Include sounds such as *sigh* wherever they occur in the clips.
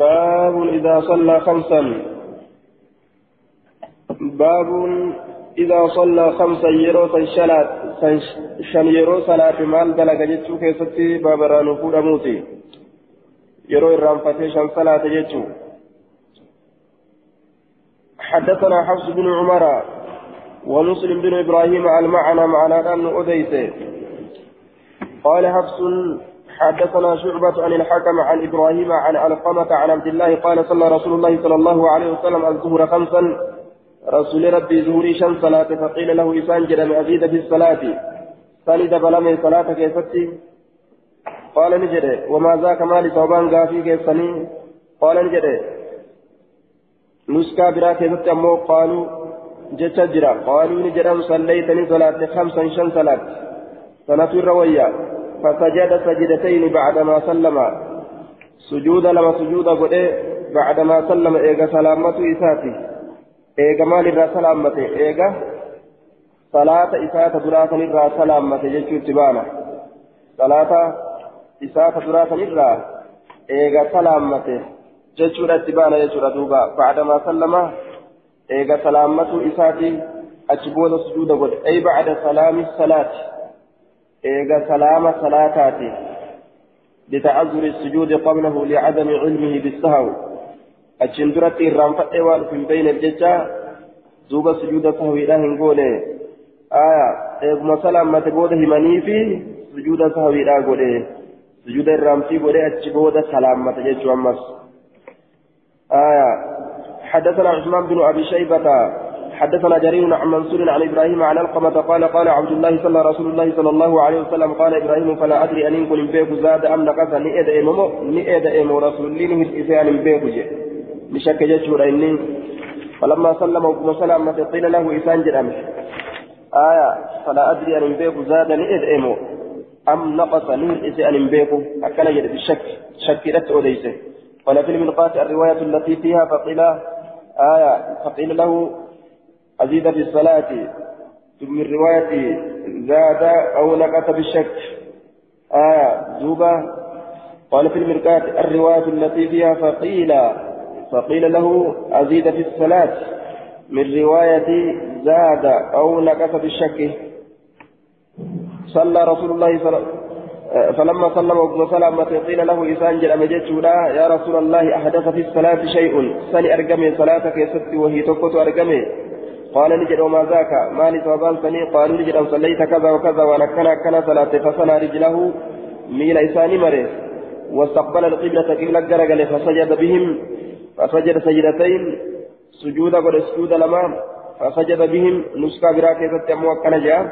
باب إذا صلى خمسا. باب إذا صلى خمسا يرو سنشلات شن يرو صلاة مال دلق جتشو كيستي باب رانو موتي يرو الرانفتي شن صلاة جتشو. حدثنا حفص بن عمر ومسلم بن إبراهيم المعنى معنى أن أديته قال حفص حدثنا شعبة عن الحكم عن إبراهيم عن علقمة عن عبد الله قال صلى رسول الله صلى الله عليه وسلم الظهر خمسا. رسول ربي ظهوري شن صلاة فقيل له إسان جرم أزيد في الصلاة. سند بلم صلاة كيفتي قال نجد وما ذاك مال صوبان غافي كيفني قال نجد نسكا برا كيفتي أمو قالوا جتا جرا. قالوا نجد صليتني صلاة خمسا شن صلاة سنة الروية. فسجد سجدتين بعدما سلم. سجود لما سجود قد بعدما سلم إيغا سلامة إساتي. إيغا مال الرا سلامة إيغا صلاة إساتة دراسة الرا سلامة جيشو تبانا صلاة إساتة دراسة الرا إيغا سلامة جيشو تبانا جيشو دوبا بعدما سلم إيغا سلامة إساتي أجبود سجود قد أي بعد سلام الصلاة. إيجا سلام صلاتاتي لتعذر السجود قبله لعدم علمه بالسهو إرام فتوى في بين الججة زوب سجود سهو إله نقوله آية إيجما سلام ما تبوده مني في سجود سهو إله قوله سجود إرام في قوله أجبود سلام ما تججو أمس آية حدثنا عثمان بن أبي شيبة حدثنا جرير عن منصور عن إبراهيم عن القمة قال قال عبد الله صلى رسول الله صلى الله عليه وسلم قال إبراهيم فلا أدري أن يكون بيك زاد أم نقص نئد امو نئد امو رسول الله من اسان بيك جي بشك جشور إني. فلما سلم سلمة قيل له إسان جرم. آية فلا أدري أن بيك زاد نئد امو أم نقص نئد اسان بيك أكل جد بالشك شكلت اوديسه قال في الملقات الرواية التي فيها فقيل آية فقيل له أزيد في الصلاة ثم الرواية زاد أو نقص بالشك. آية زوبة. قال في المرقات الرواية التي فيها فقيل فقيل له أزيد في الصلاة من رواية زاد أو نقص بالشك. صلى رسول الله صلى فلما سلم ابن سلمة قيل له إسان جل لا يا رسول الله أحدث في الصلاة شيء؟ سل أرقمي صلاتك يا ستي وهي تقوت أرقمي. قال نجد وما ذاك مالي ثوبان سني قالوا نجد صليت كذا وكذا وأنا كان كان صلاة فصنع رجله ميل إساني مريس واستقبل القبلة قبلة جرجل فسجد بهم فسجد سجدتين سجود قد سجود لما فسجد بهم نسكا براكي ستمو كان جاء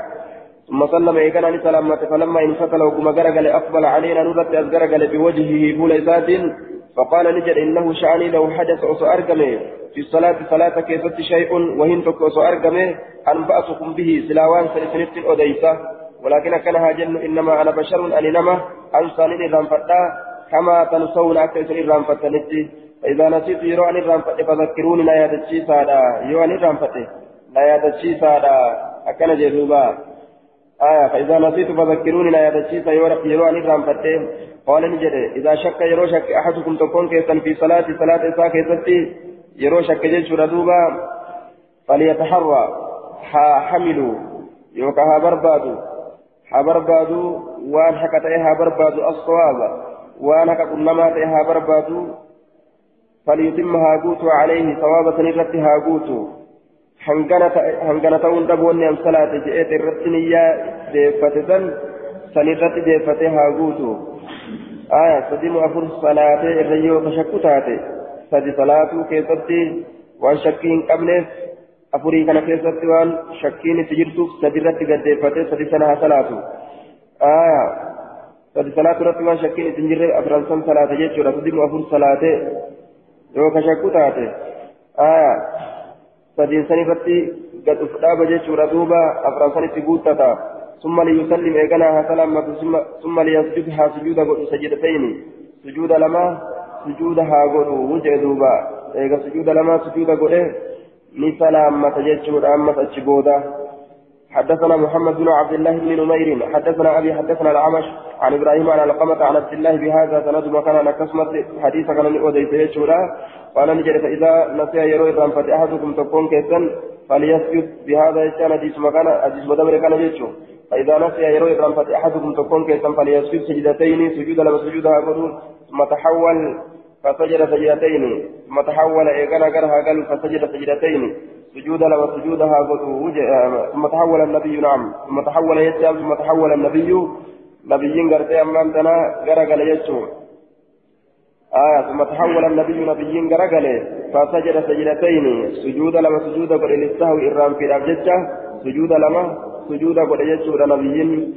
ثم سلم إيقنا سلامة فلما انفتل وكما جرجل أقبل علينا نرد أزجرجل بوجهه بوليسات فقال نجد إنه شعني لو حدث أسو أرقمي في الصلاة صلاة كيست شيء؟ وهن تكوسو أرقمه. أنبأتكم به سلاوان سنسنت أديسة. ولكن كان هاجن إنما أنا بشر أن نما أنسان فتا. كما تنسون أكثر فتنتي فإذا نسيت يروان إرام فتا فذكروني لا يدتشي سادا. يوان إرام فتا لا يدتشي سادا. أكن جذوبا آية فإذا نسيت فذكروني لا يدتشي يروان إرام فتا قال نجد إذا شك يرو شك أحدكم تكون كيسا في صلاة صلاة إساء كيستي yeroo shakke jechuudha duuba falyataharra haa hamilu yookaan haa barbaadu haa barbaadu waan haqa ta'e haa barbaadu aswaaba waan haqa qunnamaa ta'e haa barbaadu فليتم هاغوت عليه ثواب سنرت هاغوت hangana ta'uun dhaboonni am salaate je'eet irratti niyyaa deeffate san sanirratti deeffate haa guutu aya sadimu afur salaatee irra yoo ka shakku taate sadi salaatuu keessatti waan shakkii hin qabneef afurii kana keessatti waan shakkiin itti jirtuuf sadi irratti gaddeeffatee sadi sana haa salaatu aya sadi salaatu irratti waan shakkiin itti hin jirre afran san salaate jechuudha sadimu afur salaate yoo ka taate aya gad uf dhaaba jechuudha duuba afran san itti guuttata ثم ليسلم إيقنا سلامة ثم ليسجد ها سجود سجدتين سجود لما haa godhu wujee duuba eega sujuuda lamaa sujuuda godhe ni salaammata jechuudha ammas achi booda حدثنا محمد بن عبد الله بن نمير حدثنا أبي حدثنا العمش عن إبراهيم عن القمة عن عبد الله بهذا سند مكان نكسمت حديث كان اوديت يجورا قال نجد فإذا نسي يروي الرام أحدكم تكون كيسا فليسجد بهذا يجان حديث مكان حديث مدبر كان يجو فإذا نسي يروي الرام أحدكم تكون كيسا فليسجد سجدتين سجود لما سجودها ثم تحول فسجد سجدتين ثم تحول إيقنا قرها قال فسجد سجدتين. سجود لما سجودها ثم تحول النبي نعم. ثم تحول يتشام ثم تحول النبي. نبيين قرتي أمام تنا قرقل يتشو آية ثم تحول النبي نبيين قرقل فسجد سجدتين. سجود لما سجود قل للسهو إرام في الأبجدة سجود لما سجود قل يتشو نبيين.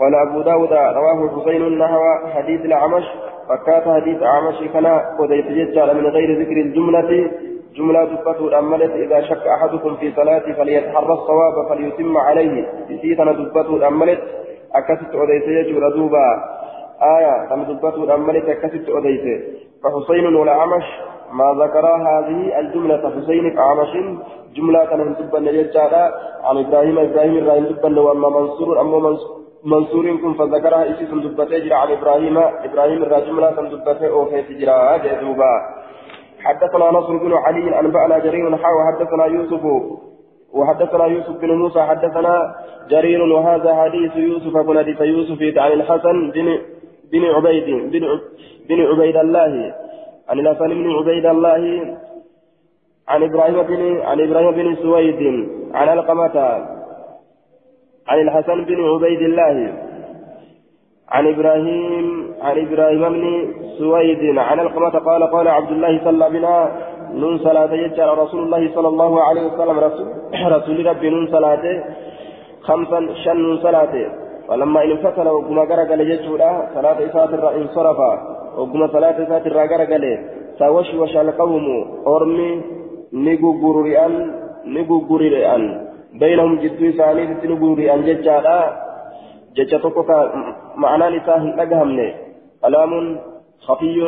قال أبو داود رواه حسين نحو حديث الأعمش. فكات حديث أعمش كان وديت ججال من غير ذكر الجملة. جملة دبته أملت إذا شك أحدكم في صلاة فليتحرى الصواب فليتم عليه. سيتنا دبته أملت أكست وديت يجور دوبا آية تم دبته أملت أكست وديت فحسين والأعمش ما ذكر هذه الجملة. حسين أعمش جملة كان دبا يجال عن إبراهيم إبراهيم إبراهيم دبا وأما منصور أما منصور منصور كن فذكرها. إيش سندبته جرى عن إبراهيم. إبراهيم الرجملة سندبته أو في تجرى جذوبا حدثنا نصر بن علي أنبأنا جرير حاوى حدثنا يوسف وحدثنا يوسف بن موسى حدثنا جرير وهذا حديث يوسف بن حديث يوسف عن الحسن بن بن عبيد بن بن عبيد الله عن الحسن بن عبيد الله عن إبراهيم بن عن إبراهيم بن سويد عن ألقمة عن الحسن بن عبيد الله. عن إبراهيم عن إبراهيم بن سويد عن القمة قال قال عبد الله صلى بنا نون صلاة رسول الله صلى الله عليه وسلم رسول, *clears throat* رسول ربي نون صلاة خمسا شن نون صلاة. فلما انفتل وقم غرق لججولا صلاة إسات انصرف وقم صلاة إسات غرق توشوش القوم أرمي نقو رئان بينهم جدو ثاني أن ججالا ججتك معنى نساه أجهمني كلام خفي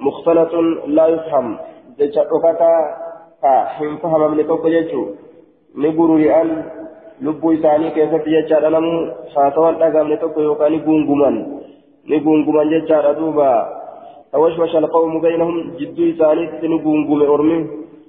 مختلط لا يفهم ججتك حين فهم من توك ججو نبوري أن lubbuu isaanii keessatti jechaadha namu haasawaan dhagamne tokko yookaan ni guunguman ni guunguman jechaadha duuba tawashwasha alqawmu baynahum jidduu isaaniitti ni guungume ormi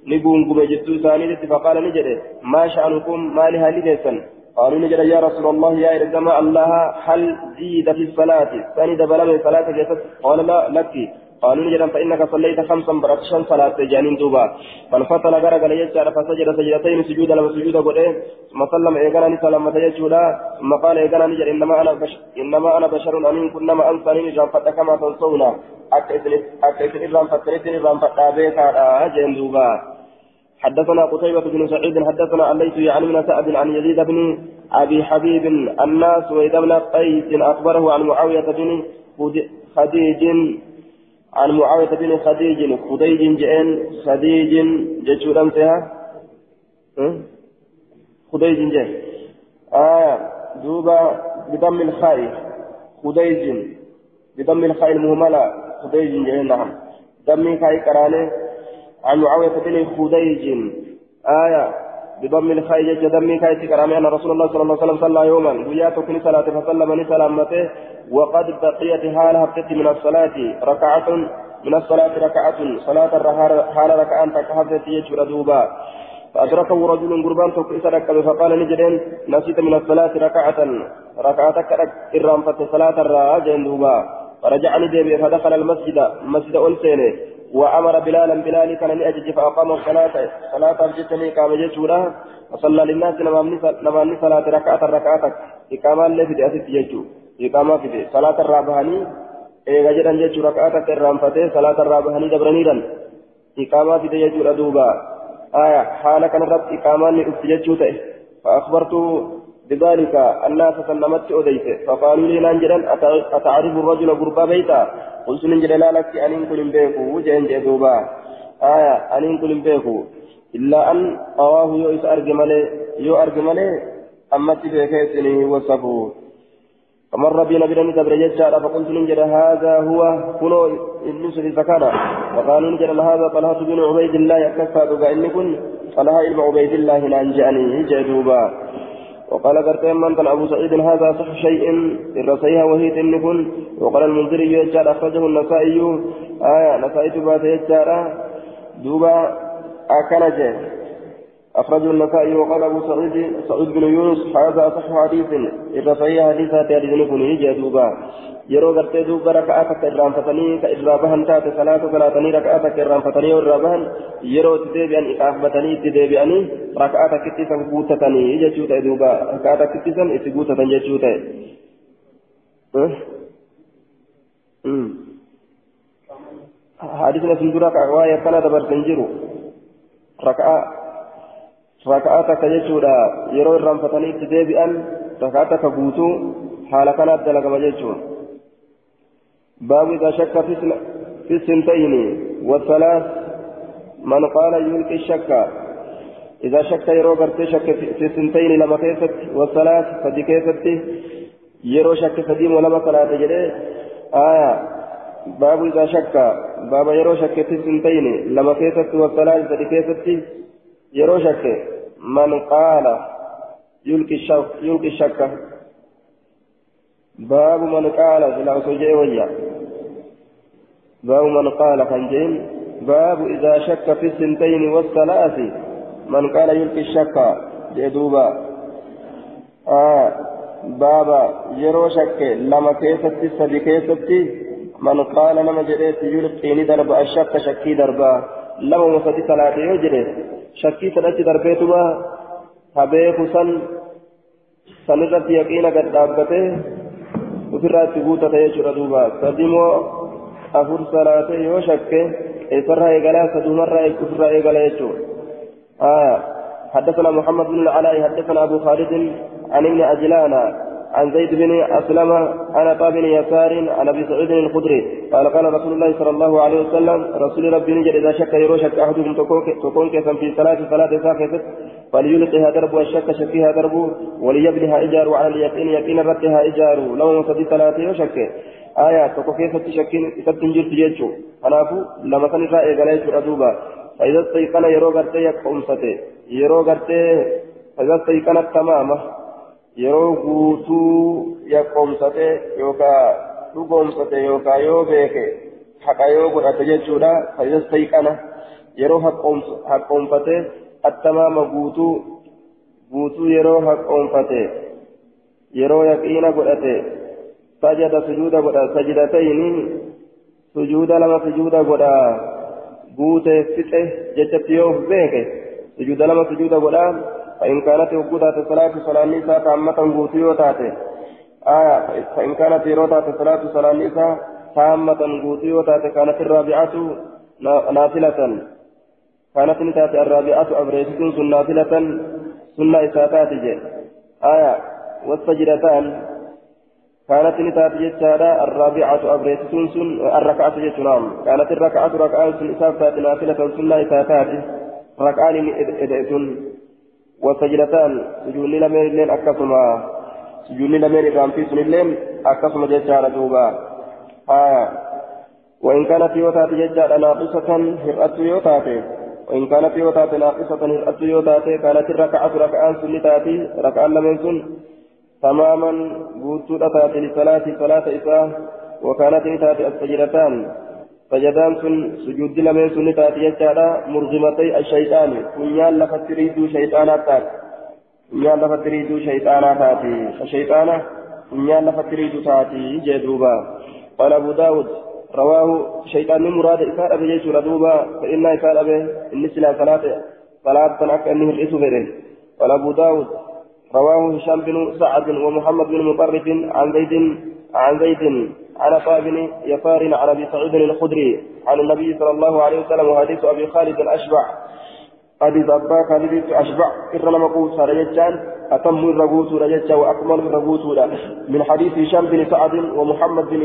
نقوم جدو ثاني فقال نجد ما شأنكم ما لهالي كيسن قالوا نجد يا رسول الله يا إرزما الله هل زيد في الصلاة؟ ثاني دبل من صلاة كيسن قال لا لك. قالوا نجد فإنك صليت خمسا بركشا صلاة جانين دوبا. فانفتل غرق ليجعل فسجد سجدتين سجودا لما سجودا قد ثم سلم إيقانا نسلم تججودا ثم قال إيقانا نجد إنما أنا بشر إنما أنا بشر أمين كنما أنصاني نجام كما تنسونا أكا إذن فتنتني إرام فتابيكا جين دوبا. حدثنا قتيبة بن سعيد حدثنا الليث يعني من سعد عن يزيد بن أبي حبيب الناس وإذا بن قيس أخبره عن معاوية بن خديج عن معاوية بن خديج خديج جئن خديج جتشوران فيها خديج جئن. آه دوبا بضم الخاء. خديج. بضم الخاء المهملة. خديج جئن نعم. دم خاء كرانه عن معاوية بن خديج. آية بضم الخيج دمي كايت كرامي أن رسول الله صلى الله عليه وسلم صلى يوما وياتك صلاة فسلم سلامته وقد بقيت حال هبتت من الصلاة ركعة من الصلاة ركعة صلاة حال ركعة تكهبت يجر دوبا. فأدركه رجل قربان تكسرك فقال نجدين نسيت من الصلاة ركعة ركعتك إرام فت صلاة الراجع دوبا. فرجعني ديبي فدخل المسجد مسجد أنسيني وأمر بلالا بلال كان لأجج فأقام الصلاة صلاة أبجتني قام جيشورا وصلى للناس نماني صلاة ركعة ركعتك إقامة اللي في أسف يجو إقامة في صلاة الرابهاني إيغا جدن جيشو ركعتك الرامفتة صلاة الرابهاني دبرنيدا إقامة في يجو ردوبا آية حالة كان رب إقامة لأفتججو فأخبرت بذلك الناس سلمت أديت. فقالوا لي نانجدا أتعرف الرجل قرب بيتا؟ قلت ننجد لا لك أن ينقل بيكو وجهن جدوبا آية أن ينقل بيكو إلا أن أواه يو أرجمالي يو أرجمالي أما تبيكيسني وصفه فمر بنا بنا دبر ججارة فقلت ننجد هذا هو كنو النسر فكان وقالوا ننجد هذا طلحة بن عبيد الله يكفى إني كن. طلحة بن عبيد الله نانجاني جدوبا وقال قرتين من أبو سعيد هذا صح شيء الرصيها وهي تنكن وقال المنذري يجار أخرجه النسائي. آية نسائي تبات يجار دوبا أكنجه. أخرجه النسائي وقال أبو سعيد سعيد بن يونس هذا صح حديث الرصيها حديثات يجد نكن يجي دوبا yeroo gartee duuba raka'aa takka irraanfatanii ka irraa bahan taate salaata salaatanii raka'aa takka irraanfatanii yoo irraa bahan yeroo itti deebi'an iqaafbatanii itti deebi'anii raka'aa takkitti san guuttatanii jechuu ta'e duuba raka'aa takkitti san itti guuttatan jechuu كان دبرتن جرو ركعة ركعة تكجتشودا يرو الرمفتني تدبئا ركعة تكبوتو حال كانت دلق مجتشون باب إذا شك في السنتين والثلاث من قال يلقي الشك إذا شك يرو قرت شك في السنتين لما كيست والثلاث فدي كيست يرو شك فديم ولما صلاة جري آية باب إذا شك باب يرو شك في السنتين لما كيست والثلاث كيست يرو شك من قال يلقي الشك يلقي باب من قال في الأوسجي ويا باب من قال خنجين باب إذا شك في السنتين والثلاث. من قال يلقي الشك. جدوبا آه بابا يرو شك. لما كيستي سبي كيستي من قال لما جريت يلقيني درب. الشك شكي دربا لما مسدي ثلاثة يجري. شكي ثلاثة دربيتما هبيك سن سنرد يقين قد دابته ofirraa itti guutate jechuudha duuba sadimoo afur salaate yoo shakke eessarraa eegalaa saduumarraa ofirraa eegala jechuudha حدثنا محمد بن العلاء حدثنا ابو خالد عن ابن عجلان عن زيد بن أسلم عن عطاء بن يسار عن أبي سعيد الخدري. قال قال رسول الله صلى الله عليه وسلم رسول ربي نجد إذا شك يرو شك أحدكم تكون كيفا في صلاه صلاة ساكته فليلقها درب والشك شكها درب وليبنها إجار وعلى اليقين يقين رتها إجار لو مصدي ثلاثة وشك آية تكو كيف تشكين تبتنجر تجيتشو أنا أفو لما كان رأي غلايش ردوبا فإذا استيقن يرو غرتي يقومسته يرو غرتي فإذا استيقن التمامة يرو غوتو يقومسته يوكا dhugoomsate yookaan yoo beeke haqa yoo godhate jechuudha. Fayyadastayiqana yeroo haqqoomfate التمام قوتو قوتو يرو حقونفته يرو يقين قدته سجد سجود قد سجدتين سجود لما سجود قد قوته فتح جتت يوف بيك سجود لما سجود قد فإن كانت وقوتات صلاة صلاة نساء تامة قوتو يوتاته آية فإن كانت يروتات صلاة صلاة نساء تامة قوتو يوتاته كانت الرابعة نافلة. كانت نتات الرابعة أبريتكم سنة نافلة. سنة إساتات آية والسجدتان. كانت نتات جتشارا الرابعة أبريتكم سن الركعة جتنام كانت الركعة ركعة سن إساتات نافلة. سنة إساتات ركعان إدئتن. والسجدتان سجون لمن اللين أكسما سجون لمن الرامتي سن اللين أكسما جتشارا دوبا. آية وإن كانت يوتات جتشارا ناقصة هرأت يوتاتي وإن كانت يوتات ناقصة هرأت يوتات كانت الركعة ركعان سنتاتي ركعان لمن سن تماما بوتو تاتي لصلاة صلاة إساء وكانت نتات السجدتان سجدان سن سجود لمن سن تاتي يجعل مرغمتي الشيطان. كنيان لفت تريدو شيطانا تات كنيان لفت تريدو شيطانا تاتي. الشيطان كنيان لفت تاتي. جدوبا قال أبو داود رواه شيطان مراد إساء أبي جيش ردوبا فإن إساء أبي إن سلا صلاة صلاة تنك أنه الإسو قال أبو داود رواه هشام بن سعد ومحمد بن مطرف عن زيد عن زيد طه بن يسار عن أبي سعيد الخدري عن النبي صلى الله عليه وسلم وحديث أبي خالد الأشبع. حديث أبا خالد أشبع إرنا مقوس رجتان أتم الرغوت رجتا وأكمل الرغوت من حديث هشام بن سعد ومحمد بن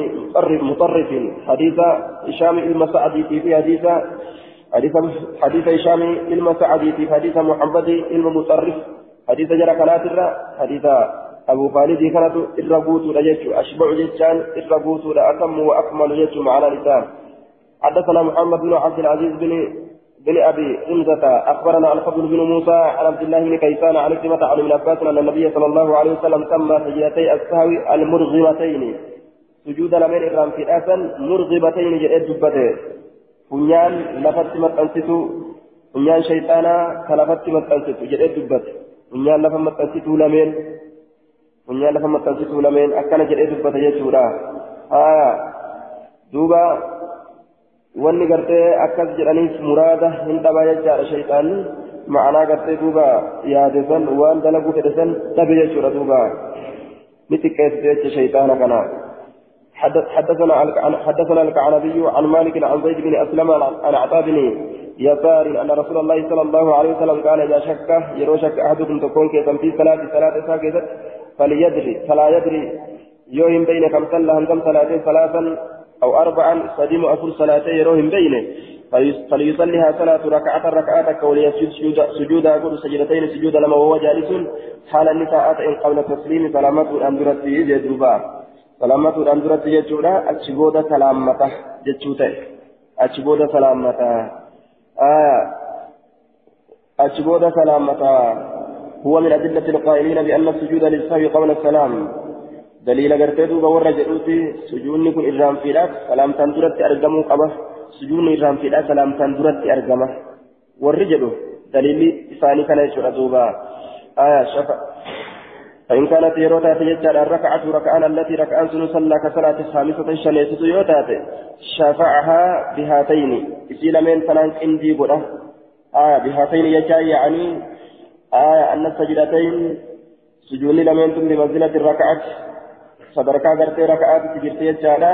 مطرف. حديث هشام المسعدي في حديث حديث هشام المسعدي في حديث محمد المطرف حديث جرى كانت حديث أبو خالد كانت الرغوت رجتا أشبع جتان الرغوت أتم وأكمل جت على لسان. حدثنا محمد بن عبد العزيز بن بن أبي حمزة أخبرنا الفضل بن موسى عن عبد الله بن كيسان عن كلمة عن ابن عباس أن النبي صلى الله عليه وسلم سمى سجدتي السهو المرغبتين. سجود لمن إرام في الأسن مرغبتين جئت دبته. فنيان لفت متأنسسو فنيان شيطانا كلفت متأنسسو جئت دبته. فنيان لفت متأنسسو لمن؟ فنيان لفت متأنسسو لمن أكن جئت دبته جيشورا آه دوبا wanni gartee akkas jedhaniif muraada hin dhabaa jechaadha shayxaanni ma'anaa gartee duuba yaade san waan dalaguu fedhe san dhabe jechuudha duuba ni xiqqeessite jecha shayxaana kana حدثنا حدثنا الكعنبي عن مالك عن زيد بن اسلم عن عطاء بن يسار ان رسول الله صلى الله عليه وسلم قال اذا شك يرو شك احدكم تكون كيسا في صلاه صلاه ساكته فليدري فلا يدري. يوم بين كم صلى كم صلاة ثلاثا أو أربعا صديم أفر صلاتي يروهم بينه فليصليها صلاة ركعة ركعة وليسجد سجود سجودا أقول سجدتين سجود لما وهو جالس. حال النساء إن قبل تسليم سلامة الأندرة جدوبا. سلامة الأندرة جدوبا أتشبود سلامته جدوته أتشبود سلامته آه. أتشبود سلامته هو من أدلة القائلين بأن السجود للسهو قبل السلام. دليل غرتي دوبا ورا جدوتي سجوني كن إرام فيلاك سلام تندرت أرجمو قبا. سجوني إرام فيلاك سلام تندرت أرجمه. ورجلو دليل ثاني كان يشرع دوبا آية شفا. فإن كانت يروتا تجد الركعة ركعان التي ركعان سنصلى كصلاة الخامسة شنيسة يوتات شفعها بهاتين. إسيل من فلان إندي قرأ آية بهاتين يجاي يعني آية أن السجدتين سجوني لمن بمنزلة الركعة. gartee raka'aatitti jirti jechaadha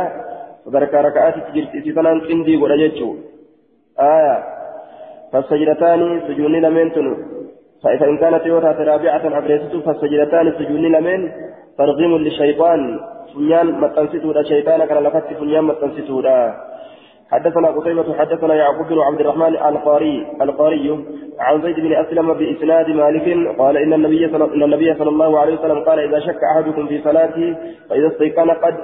sadarkaa raka'aatitti jirti isii tanaan qindii godha jechuu aya فالسجدتان سجون لمن تنو. فإن كانت يوتا رابعة أبريسة فالسجدتان سجون لمن ترغيم للشيطان. فنيان متنسيتو شيطان كان لفت فنيان متنسيتو حدثنا قتيبة حدثنا يعقوب بن عبد الرحمن القاري القاري عن زيد بن أسلم بإسناد مالك قال إن النبي صلى إن النبي صلى الله عليه وسلم قال إذا شك أحدكم في صلاته فإذا استيقن قد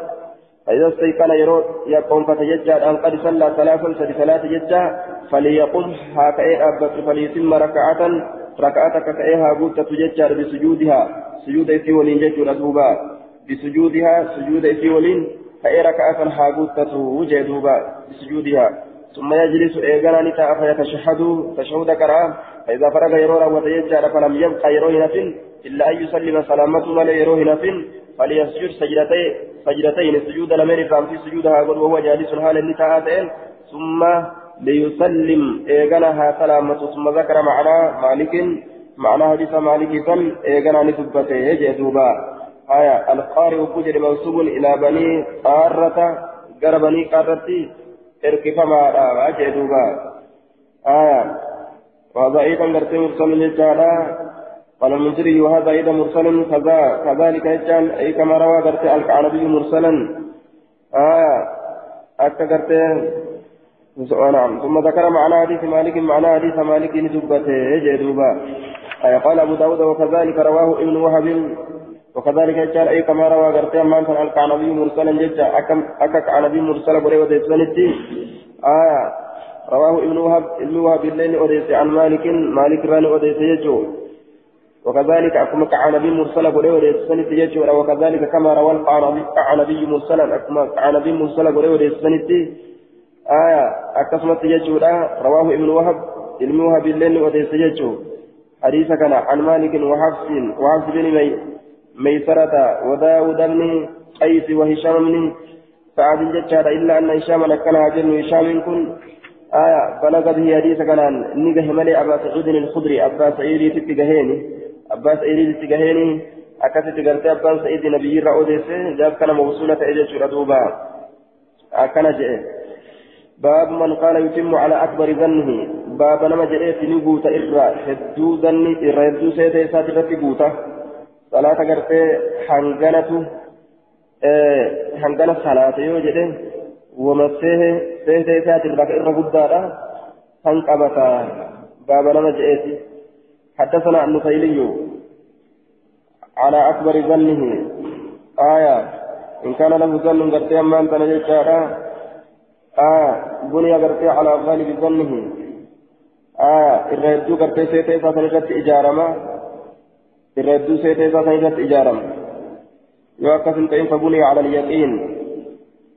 فإذا استيقن يرو يقوم فتججع أن قد صلى ثلاثا فلصلاة ججع فليقم هكذا أبت فليتم ركعة ركعتك كأيها قلت تججع بسجودها سجود إسي ولين ججر بسجودها سجود إسي ولين فإن ركعة حاقوتة وجه دوبا بسجودها. ثم يجلس إيقانا نتاء فيتشهد تشهد كرام فإذا فرغ يرورا وتيجار فلم يبقى يروه نفل إلا أن يسلم سلامته ولا يروه نفل فليسجد سجدتين سجدتين سجود لمن فام في سجودها قل وهو جالس حال النتاءتين ثم ليسلم إيقانها سلامته ثم ذكر معنى مالك معنى حديث مالك فن إيقانا نثبته يجي دوبا. آية القارئ كجر منسوب إلى بني قارة غير بني قارتي إركفما راجع دوبا. آية أيضا قرتي مرسل للجالة قال المنذري وهذا أيضا مرسل كذا كذلك يجعل أي كما روى قرتي الكعنبي مرسلا. آية أكا قرتي نعم ثم ذكر معنى حديث مالك معنى حديث مالك ندبته جدوبا آية قال أبو داود وكذلك رواه ابن وهب. وكذلك جاء أي كما روى غرتي أمان كان الكعنبي مرسلا جدا. أكم أكك عنبي مرسلا بري وديسانتي آية رواه ابن وهب ابن وهب الليل أوديس عن مالك مالك ران أوديس يجو. وكذلك أكما كعنبي مرسلا بري وديسانتي يجو. وكذلك كما روى الكعنبي مرسلا. أكما كعنبي مرسلا بري وديسانتي آية أكسمت يجو رواه ابن وهب ابن وهب الليل أوديس يجو. حديث كان عن مالك وحفص وحفص بن مي ميسرة وداود بن قيس وهشام بن سعد جتشار إلا أن هشام كان هاجر هشام كن. آية بلغ به حديث كان نجه ملي أبا سعود الخضري أبا سعيد تتجهيني أبا سعيد تتجهيني أكثت قلت أبا سعيد نبي رأوديس جاب كان موصولة إلى شردوبا أكن جئ. باب من قال يتم على أكبر ظنه باب نما جئت نبوت إرى هدو ظني إرى هدو سيدة بوته salaata yoo jedhe wama seehee isaatiin bakka irra guddaadha kan qabata baaba nama je'eeti حدثنا النفيلي على أكبر ظنه آية إن كان له ظن قرتي أما أنت نجد آية بني قرتي على غالب ظنه الردو قرتي سيتي ساسن رت إجارما يوقف تئن فبني على اليقين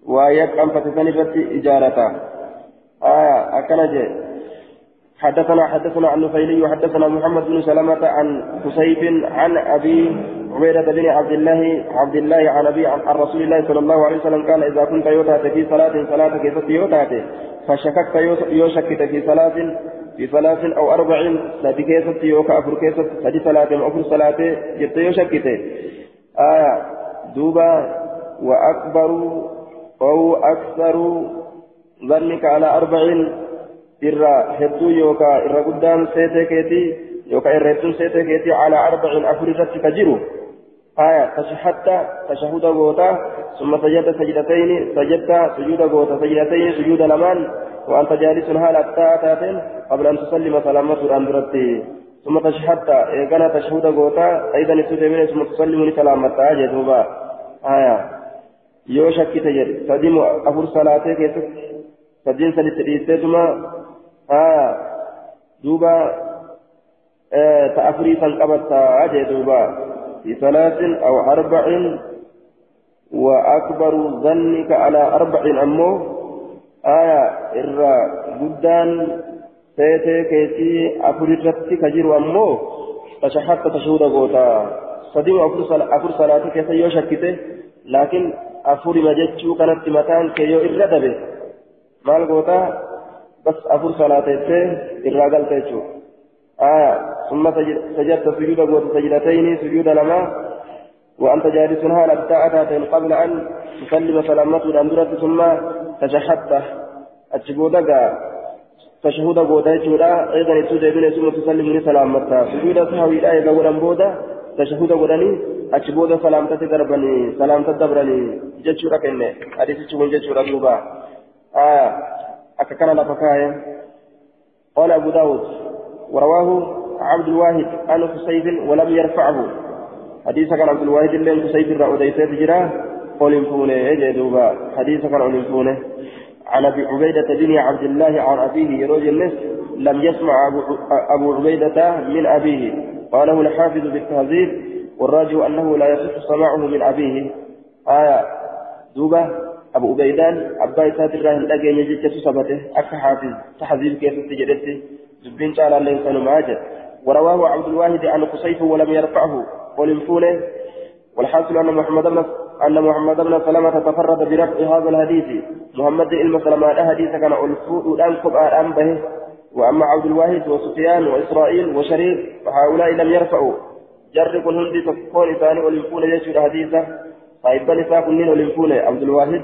ويقام فتسن رت إجارتا آية أكنجي حدثنا حدثنا عن نفيلي وحدثنا محمد بن سلمة عن حسيب عن أبي عبيدة بن عبد الله عبد الله عن أبي عن رسول الله صلى الله عليه وسلم قال إذا كنت يوتات في صلاة صلاة كيف يوتات فشككت يوشكت في صلاة صلاة أو أربع سادي كيست يوكا أفر كيست سادي صلاة أفر صلاة جت يوشكت آية دوبا وأكبر أو أكثر ظنك على أربع إرى هدو يوكا إرى قدام سيتكيتي يوكا إرى هدو سيتكيتي على أربع أفر رتك جرو آية تشهدت تشهد غوتا ثم سجدت سجدتين سجدت سجود غوتا سجدتين سجود لمان وأنت جالس هال أتاتاتين قبل أن تسلم سلامة أندرتي. ثم تشهدت إيقنا تشهد غوتا أيضا تسلمين ثم تسلم سلامة أجدوبا آية. yoo shakkite jedhe sadiin afur salaatee keessatti sadiin saditti dhiisteetuma haa duuba ta afurii san qabattaa jee duuba في ثلاث أو أربع وأكبر ظنك على أربع أمه آية إرى جدان سيتي كيتي أفريتك كجير أمه تشحت تشهد غوتا صديم أفر صلاة كيسا يوشكته لكن أفر مجتشو كانت متان كيو إرى دبه. مال غوتا بس أفر صلاة إرى قلتشو ثم سجدت سجود قوت سجدتين سجود لما؟ وأنت جالس هال أتاتين قبل أن تسلم سلامته الأندرة ثم تشهدت أتشبودك تشهد قوتا جودا أيضا تسجد ثم تسلم سلامته. سجود سهوي لا يقول بودا تشهد قولني أتشبود سلامته دربني سلامته دبرني جتشورا كنه حديث تشون جتشورا دوبا آه أككنا لفكاية. قال أبو داود ورواه عبد الواحد عن خسيب ولم يرفعه. حديث كان عبد الواحد اللي خسيب الرعوديسة تجراه قول فونه جدوبا حديث كان عن فونه عن أبي عبيدة بن عبد الله عن أبيه يروج النس لم يسمع أبو, أبو عبيدة من أبيه. قاله الحافظ بالتهذيب والراجع أنه لا يصح سماعه من أبيه. آية. دوبا. أبو عبيدان أبا إسات الراهن لقي يجي تسبته أك حافظ. تحذيب كيف تجدته دبين تعالى الإنسان ماجد ورواه عبد الواحد عن قصيف ولم يرفعه ولمفونه والحاصل أن محمد بن أن محمد بن سلمة تفرد برفع هذا الحديث. محمد بن سلمة حديث كان ألفوء الآن كبار أم به. وأما عبد الواحد وسفيان وإسرائيل وشريف فهؤلاء لم يرفعوا. جرب الهندي تكون ثاني ولمفون يجد حديثه طيب نساء كنين ولمفون عبد الواحد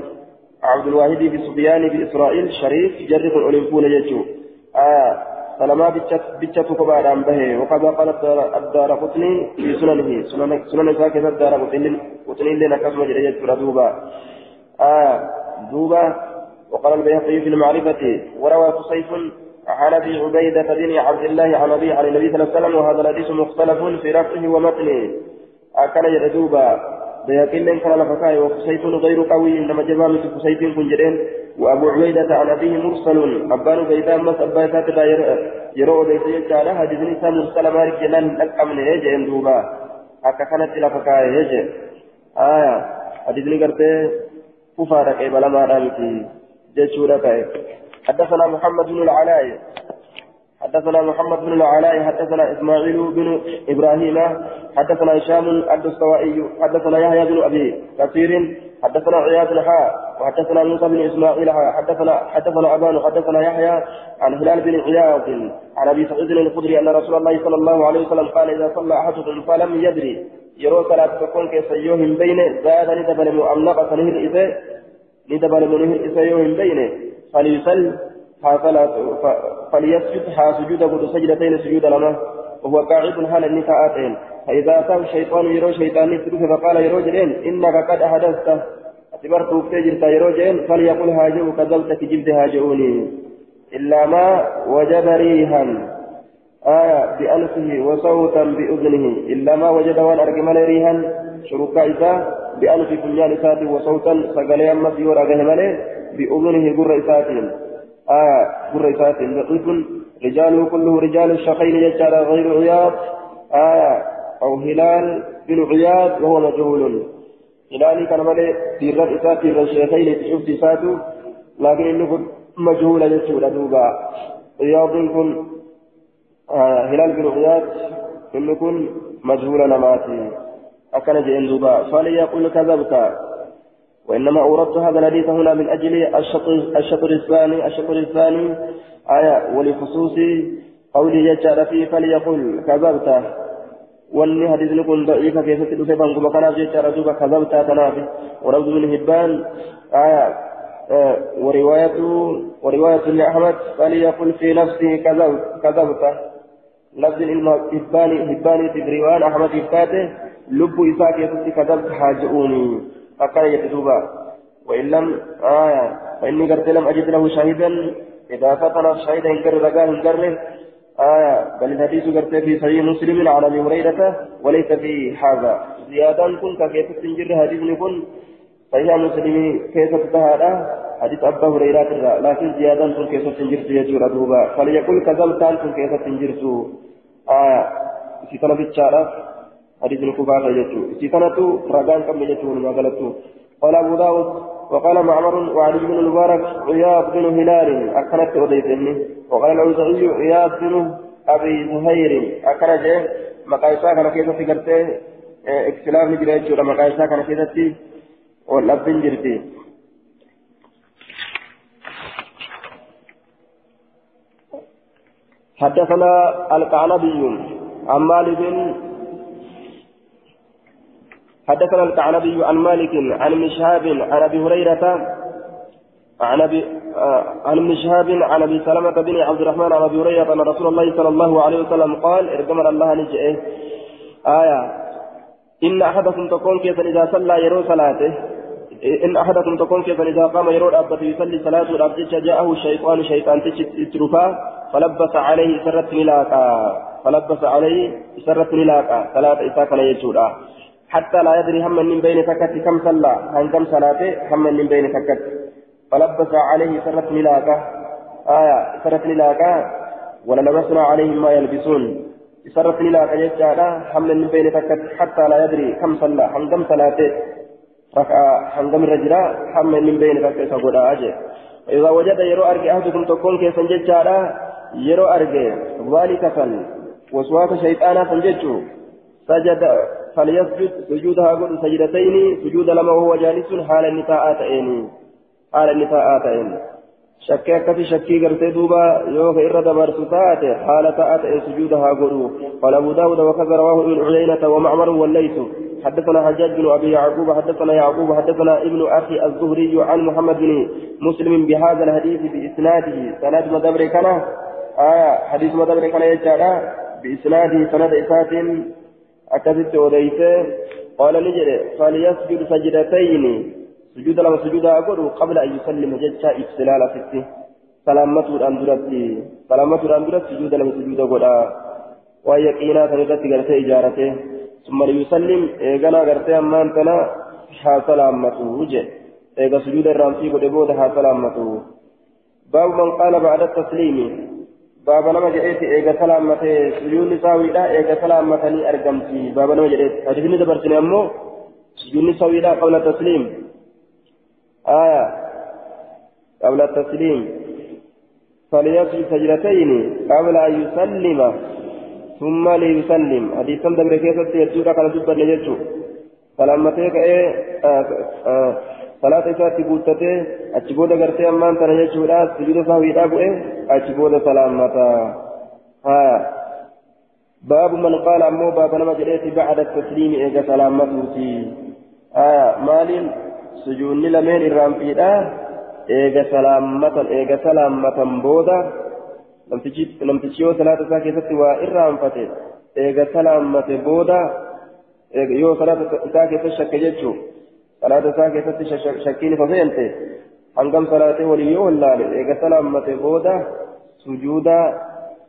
عبد الواحد بسفيان بإسرائيل شريف جرب الأولمفون يجد. آه سلما بيتشت كباران به وقد قال الدار قطني في سننه. سنن سنن ساكت الدار قطني؟ قطني لنا كسم جريت دوبا. آه دوبا وقال البيهقي في المعرفة وروى قصيف عن أبي عبيدة بن عبد الله عن ابي عن النبي صلى الله عليه وسلم وهذا الحديث مختلف في رفعه ومتنه. أكل يردوبا بيقين كان لفكاي وقصيف غير قوي إنما جمال قصيف كن جرين وأبو عبيدة عن أبيه مرسل. أبان بيتان مس أبا ساتبا يرو بيت يجعل حديث نساء مرسل مالك جنان لك من يجي اندوبا أكا كانت لفكاي يجي آية. حديث نقرته كفارك إبلا ما رامتي جيشورة حدثنا محمد بن العلاء. حدثنا محمد بن العلاء حدثنا إسماعيل بن إبراهيم حدثنا هشام الدستوائي حدثنا يحيى بن أبي كثير حدثنا عياض الحاء وحدثنا موسى بن إسماعيل حدثنا حدثنا أبان حدثنا يحيى عن هلال بن عياض عن أبي سعيد الخدري أن رسول الله صلى الله عليه وسلم قال إذا صلى أحدكم فلم يدري يرو صلاة تكون كيسيوهم بين زاد ندبل مؤمنقة نهر إذا ندبل منهر إسيوهم بين فليصل فليسجد ها سجود قد سجدتين سجود لما وهو قاعد حال النساءاتين فإذا أتاه الشيطان يرو شيطان يسلوه فقال يرو جرين إنك قد أحدثت. أتبرت وفتجرت يرو جرين فليقل هاجئ كذبت جبد هاجئوني. إلا ما وجد ريها آية بأنفه وصوتا بأذنه. إلا ما وجد وأن أرجمل ريها شركا إذا بأنف كنيان إساته وصوتا سقليا مسيور أغهمله بأذنه قر إساتهم آية قر إساتهم ضعيف رجاله كله رجال الشقين يجعل غير عياض. آية أو هلال بن عياض وهو مجهول. هلالي كان مالي في الرد إسات في الشيخين تشوف إساته لكن إنه مجهول يجعل دوبا. عياض كن. آه هلال بن عياض إنه كن مجهول نماتي. أكن جئن دوبا. فليقول كذبت وإنما أوردت هذا الحديث هنا من أجل الشطر, الشطر الثاني الشطر الثاني آية ولخصوص قوله يجعل فيه فليقل كذبت. wanni hadiisni kun da'iifa keessatti dhufe bankuma kanaaf jechaadha duuba kazabtaa tanaafi warabdu bin hibbaan aya ورواية ورواية لأحمد فليقل في نفسه كذبت. لفظ الهباني هباني في رواية أحمد هباته لب إساك يسوس كذبت حاجئوني. أكان يتدوبا وإن لم آية فإني قلت لم أجد له شهيدا إذا فتنا شهيدا إنكر رقاه إنكر آية بل الحديث قرت في صحيح مسلم عن أبي هريرة وليس في هذا. زيادة كن كيف تنجر حديث كن صحيح مسلم كيف تتهادى حديث أبا هريرة لكن زيادة كن كيف تنجر يجور أدوبا فليقول كذلك كن كيف تنجر آية في الشارع. حديث الكفار يجور سيطنة رقان كم يجور ما قالته قال أبو داود وقال معمر وعلي بن المبارك عياض بن هلال أكلت أوديتني وقال الأوزعي عياض بن أبي زهير أكل مقايسا كان كيف فكرته اكسلاف نجري يجور مقايسا كان كيف والأبن جرتي. حدثنا القعنبي عن مالك حدثنا الكعنبي عن مالك عن مشهاب عن أبي هريرة عن أبي آه، عن مشهاب عن أبي سلمة بن عبد الرحمن عن أبي هريرة أن رسول الله صلى الله عليه وسلم قال ارجمر الله نجئه. آية إن أحدكم تكون كيف إذا صلى يرو صلاته. إن أحدكم تكون كيف إذا قام يرو أبته يصلي صلاته الأبد جاءه الشيطان شيطان تشترفا فلبس عليه سرت ملاكا فلبس عليه سرت ملاكا ثلاثة إساكا يجودا. حتى لا يدري هم من بين تكت كم صلى. عن كم صلاته هم من بين تكت فلبس عليه سرت ملاكة آية سرت ملاكة وللبسنا عليهم ما يلبسون. سرت ملاكة يجعل هم من بين تكت حتى لا يدري كم صلى. عن كم صلاته ركع عن كم رجلا هم من بين تكت فقد أجل إذا وجد يرو أرجع أحدكم تكون كيسا ججالا يرو أرجع ذلك فن. وسواك شيطانا فنججو سجد فليسجد سجودها قل سجدتين سجود لما وهو جالس حال النساء تأين حال النساء تأين شكي أكثر شكي قرتي دوبا يوك إرد برسطات حال تأتي سجودها قلوا قال أبو داود وكذا رواه ابن عيينة ومعمر والليث. حدثنا حجاج بن أبي يعقوب حدثنا يعقوب حدثنا ابن أخي الزهري عن محمد بن مسلم بهذا الحديث بإسناده. سند مدبر كان آية حديث مدبر كان يجعل بإسناده سند إسات أكدت وديته قال نجد فليسجد سجدتين سجود لما سجود أقول قبل أن يسلم جدشا إفسلال فته سلامة الأندرتي سلامة الأندرت سجود لما سجود أقول ويقينا تردت قرتي إجارته ثم ليسلم إيقنا قرتي أمان تنا ها سلامته وجه إيقا سجود الرامسي قد بود ها سلامته باب من قال بعد التسليم بابا نما جئت إيجا سلامته سجون ساويدا إيجا سلامتني أرقمتي بابا نما جئت حديثني دبرتني أمو سجون ساويدا قبل التسليم آية قبل التسليم فليسجد سجدتين قبل أن يسلم ثم ليسلم حديثا دبر كيسة يجودا كان دبر نجتو سلامتك إيه آه آه صلاة إساتي بوتته أتشبودا غرتي أمان تنا يجودا سجود سهويدا بؤه أتشبودا سلامتا ها باب من قال أمو باب نما جريت بعد التسليم إيجا سلامتوتي آية مال سجوني لمن إرام فيدا إيجا سلامتا إيجا سلامتا بودا namtichi yoo salaata isaa keessatti waa irraanfate eega salaammate booda yoo salaata isaa keessatti shakke jechuun صلاة ساكي شكيني ففينت هنقم صلاة ولي ولا إيقا سلامة بودا سجودا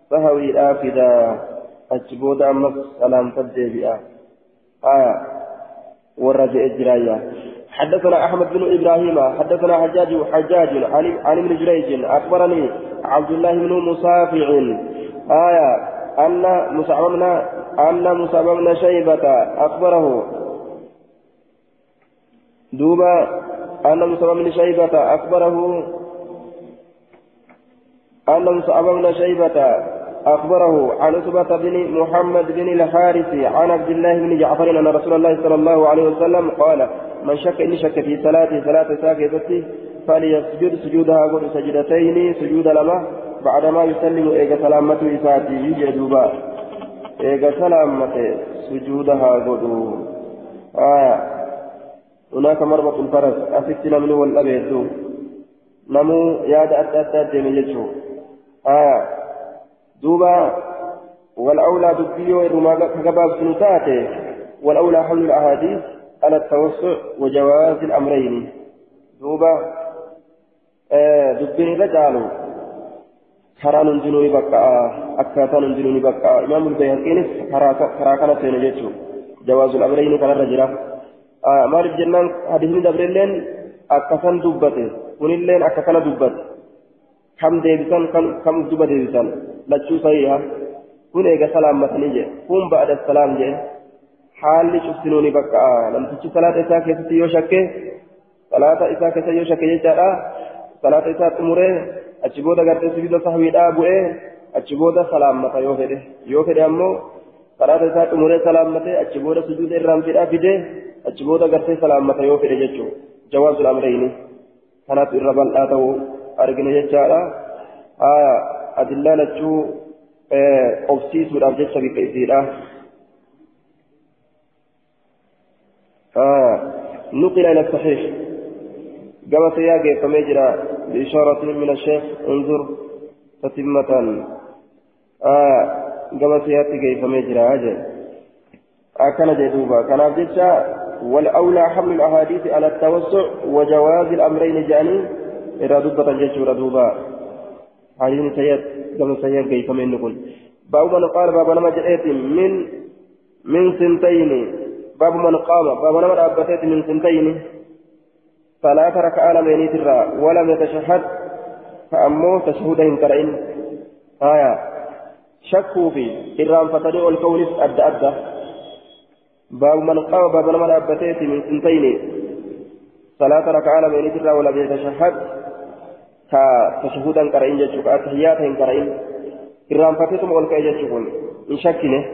سهوي آفدا أجبودا أمس سلام تبدي بها آية ورجع الجراية حدثنا أحمد بن إبراهيم حدثنا حجاج حجاج عن عن ابن جريج أخبرني عبد الله بن مصافع آية أن مصعب أن مصعب شيبة أخبره دوبا أن مصعب بن شيبة أخبره أن مصعب بن شيبة أخبره عن عتبة بن محمد بن الحارث عن عبد الله بن جعفر أن رسول الله صلى الله عليه وسلم قال من شك إن شك في صلاته صلاة ساكتة فليسجد سجودها قل سجدتين سجود لما بعدما يسلم إيجا سلامته إساتي جدوبا إيجا سلامته سجودها قل آية. هناك مربط الفرس أفتنا منه والأبيض نمو ياد أدى أدى من آية. دوبا والأولى دبيو إرما كباب سنتاته. والأولى حمل الأحاديث على التوسع وجواز الأمرين. دوبا آه دبين رجالو karaa nun jinuu ni baqqa'a akkaataa nun jinuu ni baqqa'a imaam ulbayhaqiinis karaa kana maaliif jennaan hadisni dabreilleen akkasan dubbate kunilleen akka kana dubbate kam deebisan kam duba deebisan lachuu sahiha kun eega salaammatanii jedhe kun ba'ada salaam jedhe haalli cuftinuu ni baqqa'a namtichi salaata isaa keessatti yoo shakke salaata isaa keessa yoo shakke jechaadha salaata isaa xumuree achi booda gartee sujuuda sahwiidhaa bu'ee achi booda salaammata yoo fedhe yoo fedhe ammoo salaata isaa xumuree salaammatee achi booda sujuuda irraanfiidhaa fidee achi booda gartee salaammata yoo fedhe jechuudha jawaasul amrayni kanatu irra bal'aa ta'uu argine jechaadha haa adillaa lachuu qobsiisuudhaaf jecha bikka isiidha نقل إلى الصحيح كما سياقي فمجرى بإشارة من الشيخ انظر تتمة آه كما سياقي فمجرى أجل أكن جدوبا كان أبجدشا والأولى حمل الأحاديث على التوسع وجواز الأمرين جاني إرى دبة جيش دوبا حديث سيد كما سياقي فمن نقول باب من قال باب نما جئت من من سنتين باب من قام باب نما أبتت من سنتين صلاة ركعة لمن ترى ولم يتشهد فأمو تشهدهم كرئين آية شكوا في إرام فتدعو الكون أدى أدى باب من قام باب من أبتيت من سنتين صلاة ركعة لمن ترى ولم يتشهد كتشهدا كرئين جتشك أتحياتهم كرئين إرام فتتم أولك جتشكون إن شكله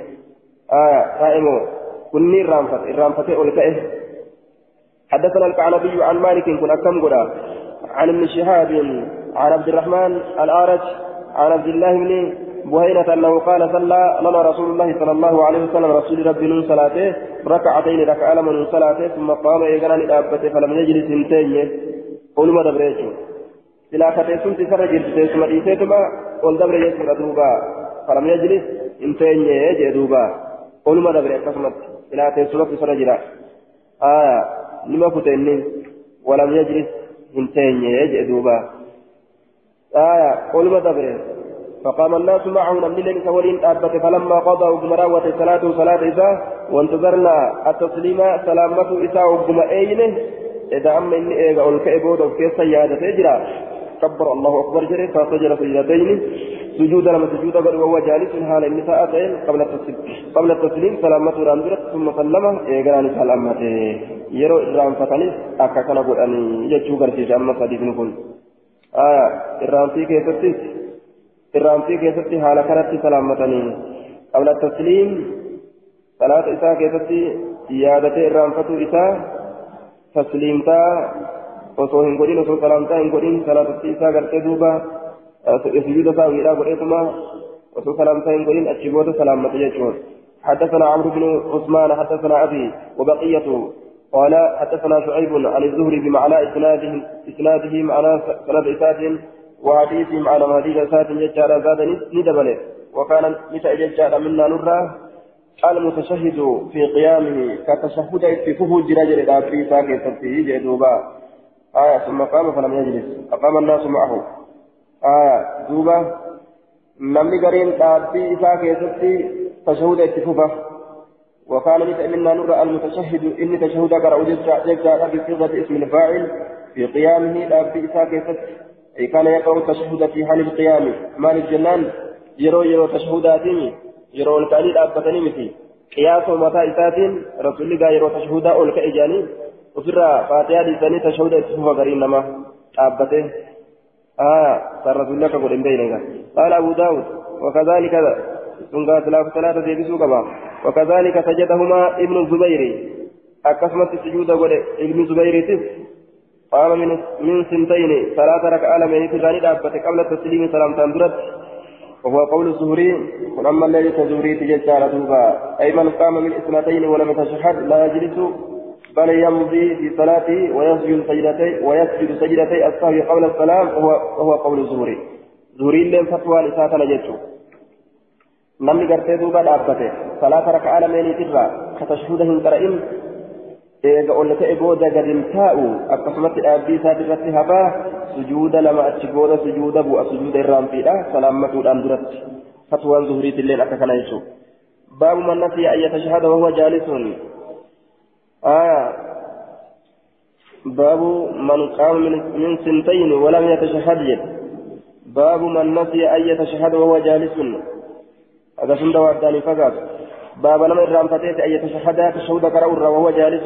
آية رائمو كني إرام فت إرام فتي أولك حدثنا الكعنبي عن مالك كن أكم قدا عن ابن شهاب عن عبد الرحمن الأعرج عن عبد الله بن بهينة أنه قال صلى لنا رسول الله صلى الله عليه وسلم رسول ربي من صلاته ركعتين ركع من صلاته ثم قام إيقنا لأبته فلم يجلس انتين قل ما دبريته سلا كتيسون تسر جلس ثم إيسيتما. قل دبر يسر دوبا فلم يجلس انتين يجي دوبا قل ما دبريته سلا تيسون تسر جلس آه نما فتنين ولم يجلس هنتين يجئ دوبا آية قل ما دبره فقام الناس معه من الليل سولين أبت فلما قضى أبن راوة الصلاة صلاة إذا وانتظرنا التسليم سلامة إذا أبن أينه إذا أما إني إيغا أو كيف سيادة تجرى كبر الله أكبر جري فسجد سجدتين سجود لما سجود وهو جالس حال النساء قبل التسليم. قبل التسليم سلامة راندرت ثم سلم. إيغران سلامته يرو إرام فتنس أكا كان قرآني يجو غرسيش أما صديق نقول. آية إرام في إرام في كيفتس حال كانت سلامتني قبل التسليم صلاة إساء كيفتس زيادة إرام فتو إساء تسليمتا hin godhin salaatatti isaa gartee duuba sujuuda isaa hidhaa godheetuma osoo salaamtaa hin godhin achi booda salaammata jechuun. حدثنا عمرو بن عثمان حدثنا أبي وبقية قال حدثنا شعيب عن الزهري بمعنى إسناده إسناده معنى سند إسات وحديثهم على حديث إسات ججار زاد ندبله وكان نساء ججار منا نرى المتشهد في قيامه كتشهد فهو جراجر في ساكت في جدوبا. آية ثم قام فلم يجلس. فقام الناس معه. آية دوبا. نمني قرين تابي إساء كيستي تشهد اتفوفة وكان منا نرى المتشهد إني تشهد قرأ ججا في صيغة اسم الفاعل في قيامه إساء كيستي أي كان يقرأ التشهد في حال القيام مال الجنان يرو يرو تشهداتي يرو الكالي الأبتني مثي قياس متى إساتين رسول الله يرو تشهدا أول كإجاني وفر فاتحة لساني تشهد اسمه غرين لما أبته آه صار رسول الله كقول إن قال أبو داود وكذلك سنغا ثلاثة ديبسوا كما وكذلك سجدهما ابن الزبير أكسمت سجود ابن الزبير قام من من سنتين ثلاثة ركعة لم تغاني دابت قبل التسليم سلام تندرت. وهو قول الزهري ولما الليل تزوري تججال دوبا. أي من قام من اثنتين ولم يتشهد لا يجلس بل يمضي في صلاته ويسجد سجدتي ويسجد سجدتي السهو قبل السلام وهو وهو قول الزهري. زهري لم فتوى جتشو namni gartee duuba dhaabbate salaata raka'aa lameeniitirraa ka tashhuuda hin qara'in eega ol ta'e booda gadin taa'u akkasumatti dhaabbii isaati irratti hafaa sujuuda lama achi booda sujuuda bu'a sujuuda irraanfiidha salaammatuudhaan duratti fatwaan zuhuriitilleen akka kana jechuudha baabu man nasiya an yatashahada wahuwa jaalisun باب من قام من سنتين ولم يتشهد باب من نسي أن يتشهد وهو جالس هذا سند وعداني فقط باب نما إرام فتيت أن يتشهد تشهد كرأور وهو جالس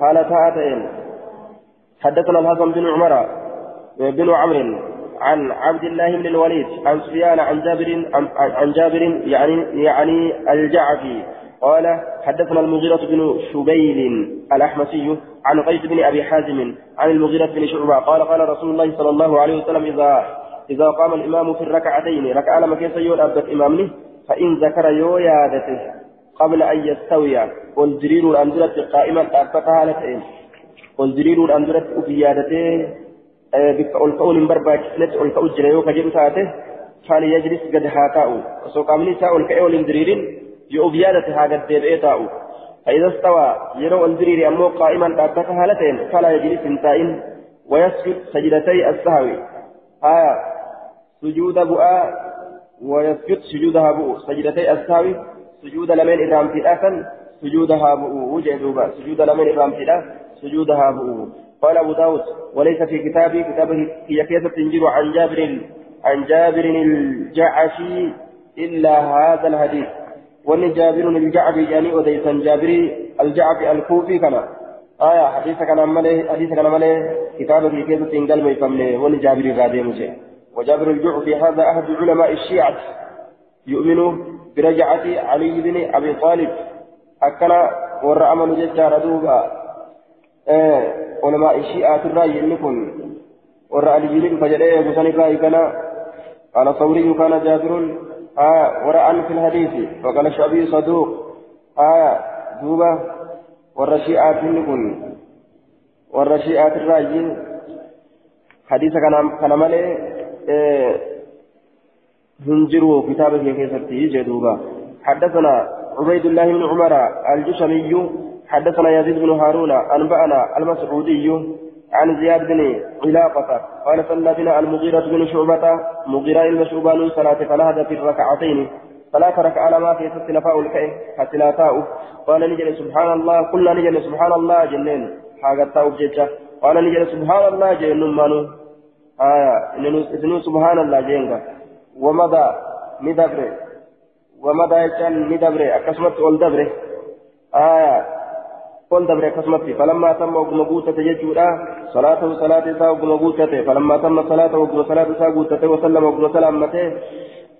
حال تاءتين حدثنا الحسن بن عمر بن عمرو عن عبد الله بن الوليد عن سفيان عن جابر عن, جابر يعني يعني الجعفي. قال حدثنا المغيرة بن شبيل الأحمسي عن قيس بن أبي حازم عن المغيرة بن شعبة. قال قال رسول الله صلى الله عليه وسلم إذا إذا قام الإمام في الركعتين ركع لما كيف يقول أبت إمامني؟ فإن ذكر يو يادته قبل أن يستوي. والجرير الأندرة قائما أبتها لتئن والجرير الأندرة في يادته بك ألقون برباكسنت ألقوا الجريو كجر تاته. فليجلس قد هاتاو وسوق أمني ساء الكأول الجرير يؤب يادته هذا الدبئتاو فإذا استوى يرو الجرير أمو قائما أبتها لتئن فلا يجلس انتائن ويسجد سجدتي السهوي. آية سجود بؤاء ويسجد سجودها بؤ. سجدتي الساوي سجود لمن إرام في الآخر سجودها بؤ وجه سجود لمن إرام في الآخر سجودها بؤ قال أبو داود وليس في كتابي كتابه هي كيف تنجر عن جابر عن جابر الجعشي إلا هذا الحديث وان جابر الجعبي يعني وديسا جابري الجعبي الكوفي كان آية حديث كان ماله حديث كان ماله كتابه كيف تنقل ما يفهمني وان جابري غادي مجھے وجابر الجعفي هذا أحد علماء الشيعة يؤمن برجعة علي بن أبي طالب. أكل ورأى من ججار دوبا. آه علماء الشيعة الرأي إنكم. ورأى علي بن فجريه بسن الرأي كان قال ثوري كان جابر. آه ورأى في الحديث. وقال الشعبي صدوق. آه دوبا. والرشيعة إنكم. والرشيعة الرأي حديث كان كان مالي هنجروا كتابه كيفتي جدوبا. حدثنا عبيد الله بن عمر الجشمي حدثنا يزيد بن هارون أنبأنا المسعودي عن زياد بن علاقة قال صلى بنا المغيرة بن شعبة مغيرة المشعبان صلاة فنهد في الركعتين ثلاث ركعة ما في ست لفاء الكئ حتى قال نجل سبحان الله قلنا نجل سبحان الله جنين حاجة تاء قال نجل سبحان الله جنين مانو آية إنه سبحان الله جينغا ومضى ندبر ومضى يجان ندبر أكسمت والدبر آية قل دبر أكسمت فلما تم وقم قوتة يجورا صلاته صلاة سا وقم قوتة فلما تم صلاته وقم صلاة سا قوتة وسلم وقم سلامته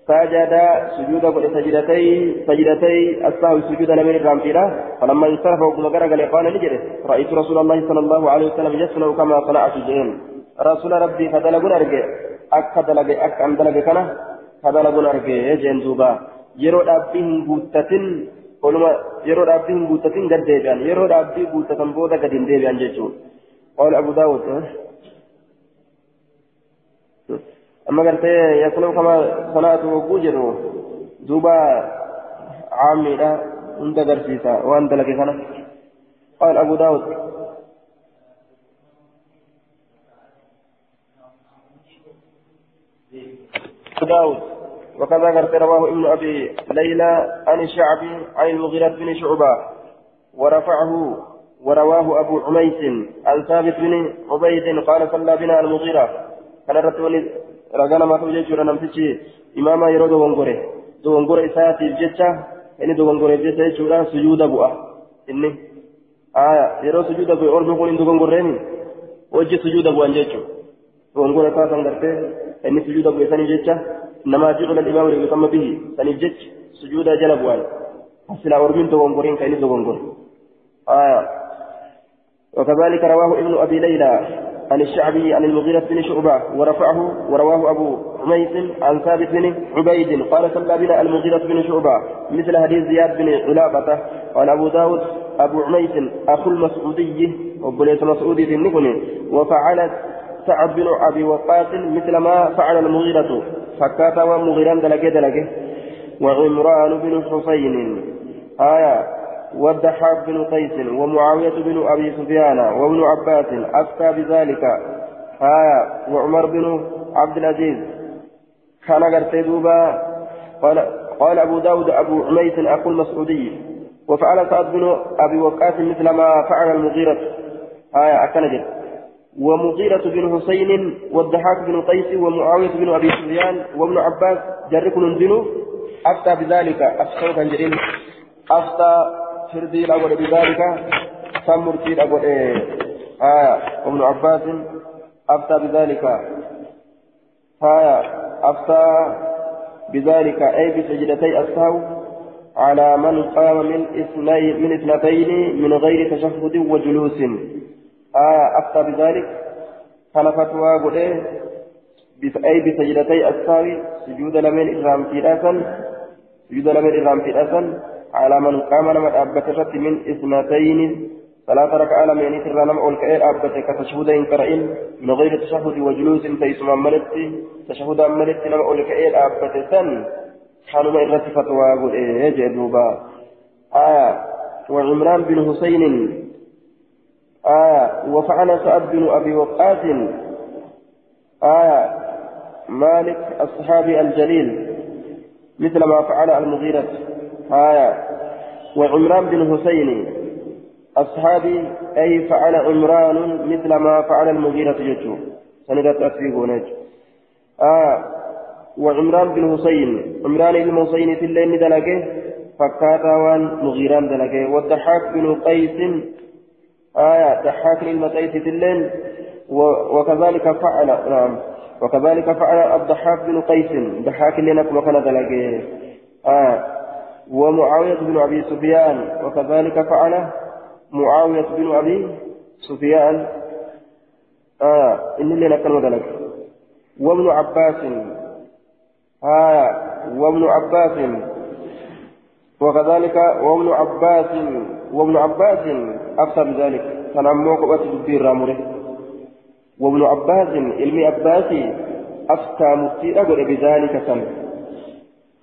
سجد سجود سجدتي سجدتي السهو سجود لمن الرامتيرا فلما انصرف وقم قرق قال نجري. رأيت رسول الله صلى الله عليه وسلم يصنع كما صنعت جين رسول ربي كدلغون أرجع أك دلغ أك أم دلغ كنا كدلغون أرجع جين دوبا yeroo dhaabbii hin guuttatin oluma yeroo dhaabbii hin guuttatin gad deebi'an yeroo dhaabbii guuttatan booda gad hin deebi'an jechuun قال أبو داود أما قلت يصنع كما صنعت وجوجر دوبا عامي لا عند قرسيسا وأنت لك قال أبو داود داود وكذا قرت رواه ابن أبي ليلى عن الشعبي عن المغيرة بن شعبة ورفعه ورواه أبو عميس عن ثابت بن عبيد قال صلى بنا المغيرة. كان رتوني رجانا ما توجد جورا نمتشي إماما يرو دوغنغوري دوغنغوري إساتي جتشا إني دوغنغوري جتشا جورا سجود بؤا إني آية يرو سجود بؤا أرجو قولين دوغنغوريني وجه سجود بؤا جتشو دوغنغوري كاسا إني سجود بؤا ساني جتشا إنما جعل الإمام ليتم به ساني جتش سجود جلبوان أصلا أرمين دوغنغورين كإني دوغنغوري آية وكذلك رواه ابن أبي ليلى عن الشعبي عن المغيرة بن شعبة ورفعه ورواه أبو عميس عن ثابت بن عبيد قال صلى بنا المغيرة بن شعبة مثل حديث زياد بن علابة قال أبو داود أبو عميس أخو المسعودي وبليس مسعودي النكن وفعلت سعد بن أبي وقاص مثل ما فعل المغيرة. فكات ومغيران دلقه دلقه وعمران بن حسين. آية. والضحاك بن قيس ومعاوية بن أبي سفيان وابن عباس أفتى بذلك. آية. وعمر بن عبد العزيز. كان قرت دوبا قال قال أبو داود أبو عميس أخو المسعودي. وفعل سعد بن أبي وقاص مثل ما فعل المغيرة. آية. أكنجد. ومغيرة بن حسين والضحاك بن قيس ومعاوية بن أبي سفيان وابن عباس جرك ننزل أفتى بذلك. أفتى كان أفتى فردي الأول بذلك. كم مرتي الأول. آية. وابن عباس. أفتى بذلك. آية. أفتى بذلك. أي بسجدتي السهو على من قام من اثنين من اثنتين من غير تشهد وجلوس. آية أفتى بذلك. كان فتوى قل أي بسجدتي السهو سجود لمن إرام في سجود لمن إرام في على من قام نما أبت من إثنتين ثلاث ركعة لم ينيت الرنم أول كأير أبت كتشهد كرئين من غير تشهد وجلوس تيسم ملت تشهد ملت نما أول كأير أبت سن. حانما إرت فتوى قل إيه جدوبا. آية وعمران بن حسين آية وفعل سعد بن أبي وقاص. آية مالك الصحابي الجليل مثل ما فعل المغيرة. آية وعمران بن حسين أصحابي أي فعل عمران مثل ما فعل المغيرة يجو سندت أسفيقونج آه وعمران بن حسين عمران بن حسين في الليل دلقه فكاتا وان مغيران دلقه. والضحاك بن قيس آية ضحاك في الليل وكذلك فعل نعم وكذلك فعل الضحاك بن قيس ضحاك لنا وكان دلقه آه ومعاوية بن أبي سفيان وكذلك فعل معاوية بن أبي سفيان. آه إن اللي نكلم ذلك. وابن عباس آه وابن عباس وكذلك وابن عباس وابن عباس. أفتى بذلك. تنمو قبة تدبير رامره وابن عباس علم عباسي أفتى مفتي بذلك سنه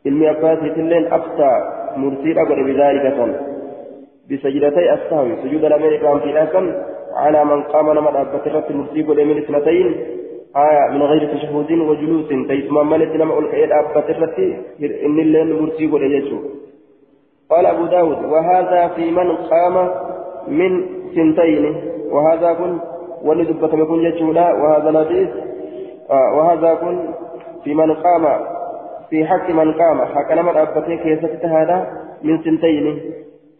ilmi abbaasiitilleen aftaa murtii dhabare bidaalika san بسجدتي السهو سجود الأمير إكرام في الأسن على من قام نما أبت الرت مرسيق من اثنتين. آية من غير تشهد وجلوس. تيسما ملت نما أولك إلى أبت الرت إن اللين مرسيق يجو. قال أبو داود وهذا في من قام من سنتين. وهذا كن ولدبة يكون يجولا وهذا الحديث آه وهذا كن في من قام. في حق من قام. حق نمر أبتي كيست هذا من سنتين.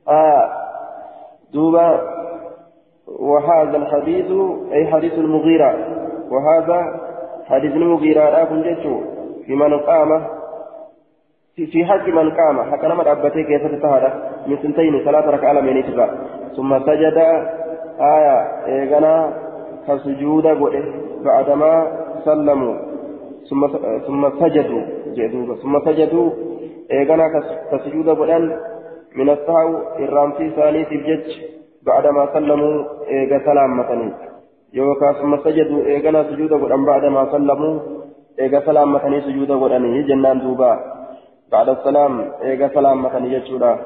آه دوبا وهذا الحديث أي حديث المغيرة. وهذا حديث المغيرة. لا كنجتو في من قام. في, حق من قام حق نمر أبتي كيست هذا من سنتين ثلاث ركعة لم ينتبع ثم سجد آية إيغنا كسجود بعدما سلموا. ثم ثم سجدوا جدوبا ثم سجدوا إيغانا كسجود بدن من السهو الرامسي ثاني تبجج بعدما سلموا إيغا سلامتني يوكا ثم سجدوا إيغانا سجود بدن بعدما سلموا إيغا سلامتني سجود بدن جنان دوبا. بعد السلام إيغا سلامتني جدوبا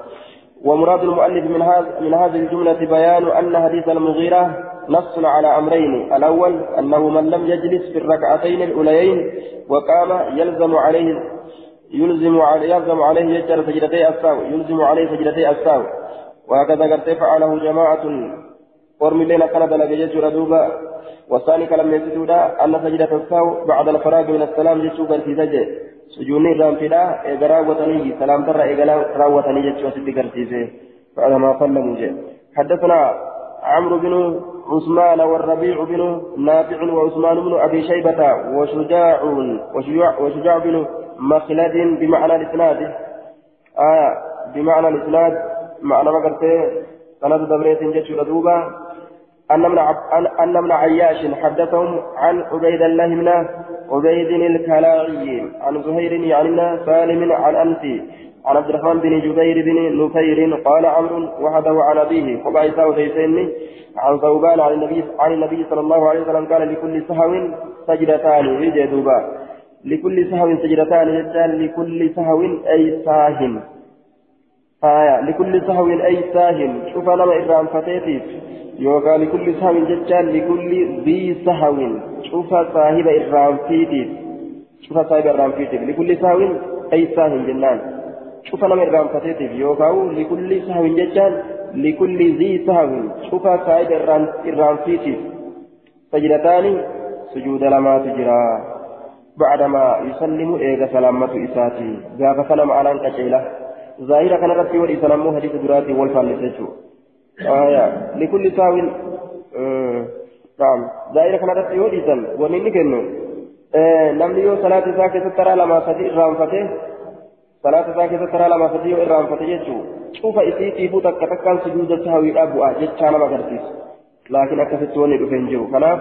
ومراد المؤلف من هذا من هذه الجملة بيان أن حديث المغيرة نص على أمرين. الأول أنه من لم يجلس في الركعتين الأوليين وقام يلزم عليه يلزم عليه يلزم عليه يجر سجدتي الساو يلزم عليه سجدتي الساو. وهكذا قد فعله جماعة ورمي لنا كان دلق جيشو دوبا. والثاني كلام يسجودا أن سجدة السهو بعد الفراغ من السلام جيشو برسي سجد. رامفدا إيقرا وطني سلام ترى إيقرا وطني جيشو ستي برسي بعد ما صلى حدثنا عمرو بن عثمان والربيع بن نافع وعثمان بن أبي شيبة وشجاع وشجاع, وشجاع بن مخلد بمعنى الإسناد آه بمعنى الإسناد معنى قلت سند دبريت جتش دوبا أن من من عياش حدثهم عن عبيد الله بن عبيد الكلاعي عن زهير يعني سالم عن أنسي عن عبد الرحمن بن جبير بن نفير قال عمرو وحده عن أبيه وبعثه وسيسين عن ثوبان عن النبي عن النبي صلى الله عليه وسلم قال لكل سهو سجدتان في دوبا لكل سهو سجدتان لكل سهو أي ساهن. آية لكل سهو أي ساهن شوف أنا ما إرام فتيتي يوكا لكل سهو جتان لكل ذي سهو. شوف صاحب إرام فيتي شوف صاحب إرام فيتي لكل سهو أي ساهن جنان. شوف أنا ما إرام فتيتي يوكا لكل سهو جتان لكل ذي سهو. شوف صاحب إرام فيتي سجدتان سجود لما تجرى. بعدما يسلم إيغا سلامة إساتي. غافة سلام على الكشيلة ظاهرة كان ربي والإسلام حديث دراتي والفالسة آية لكل ساو آه نعم. ظاهرة كان ربي والإسلام ونين كنو آه نمني يو صلاة ساكة ترى لما سدي إرام فتح. صلاة ساكة ترى لما سدي إرام فتح يجو. شوف إسيتي بوتك كتكال سجود سهوي أبو أجد كان ما قرتيس لكن أكفت وني بفنجو خلاص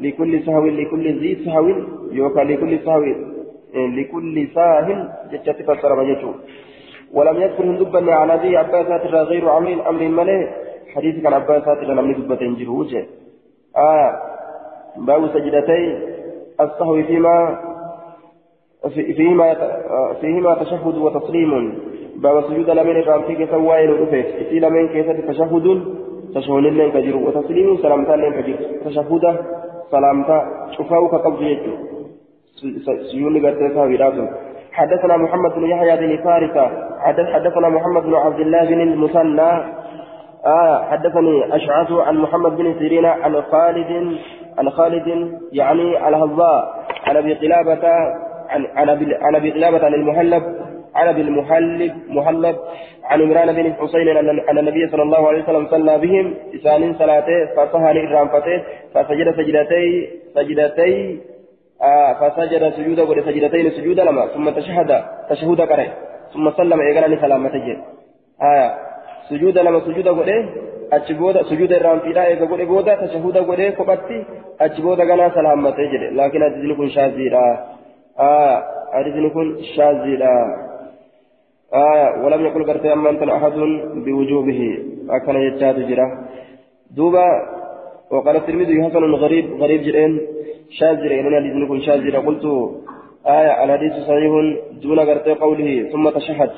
لكل سهو لكل ذي سهو يوكا لكل سهو لكل ساهل جتشت فسر مجتو ولم يذكر هندبا على ذي عباسات غير عمر أمر ملئ حديث كان عباسات لم ندبة جروجه آه باب سجدتي السهو فيما فيهما فيهما تشهد وتسليم. باب سجود لمن الرامتي سوائل ودفت في لمن كيف تشهد؟ تشهد لن كجر وتسليم سلامتا لن كجر تشهد سلامتا شفاو كقبض يجو سيوني قرتها وراسم حدثنا محمد بن يحيى بن فارسة حدثنا محمد بن عبد الله بن المثنى آه حدثني أشعث عن محمد بن سيرين عن خالد عن خالد يعني الهضاء عن أبي قلابة عن عن أبي قلابة عن المهلب عن أبي المحلب محلب عن عمران بن حسين أن النبي صلى الله عليه وسلم صلى بهم إسان صلاته فصهى لإرامته فسجد سجدتي سجدتي آه فسجد سجود ولي سجدتين سجود لما ثم تشهد تشهد كره ثم سلم إيقانني سلامته آه سجود لما سجود ولي أجبود سجود الرامفيدا إيقا ولي بودا تشهد ولي كبتي أجبود غنا سلامته جد لكن أجزل كن شاذيرا. آه أجزل كن شاذيرا. آه ولم يقل قرتي أما أنت أحد بوجوبه أكن يجاد جرا. دوبا وقال الترمذي حسن غريب غريب جرين شاذر إننا لازم نكون شاذر قلت آية الحديث صحيح دون قرتي قوله ثم تشهد.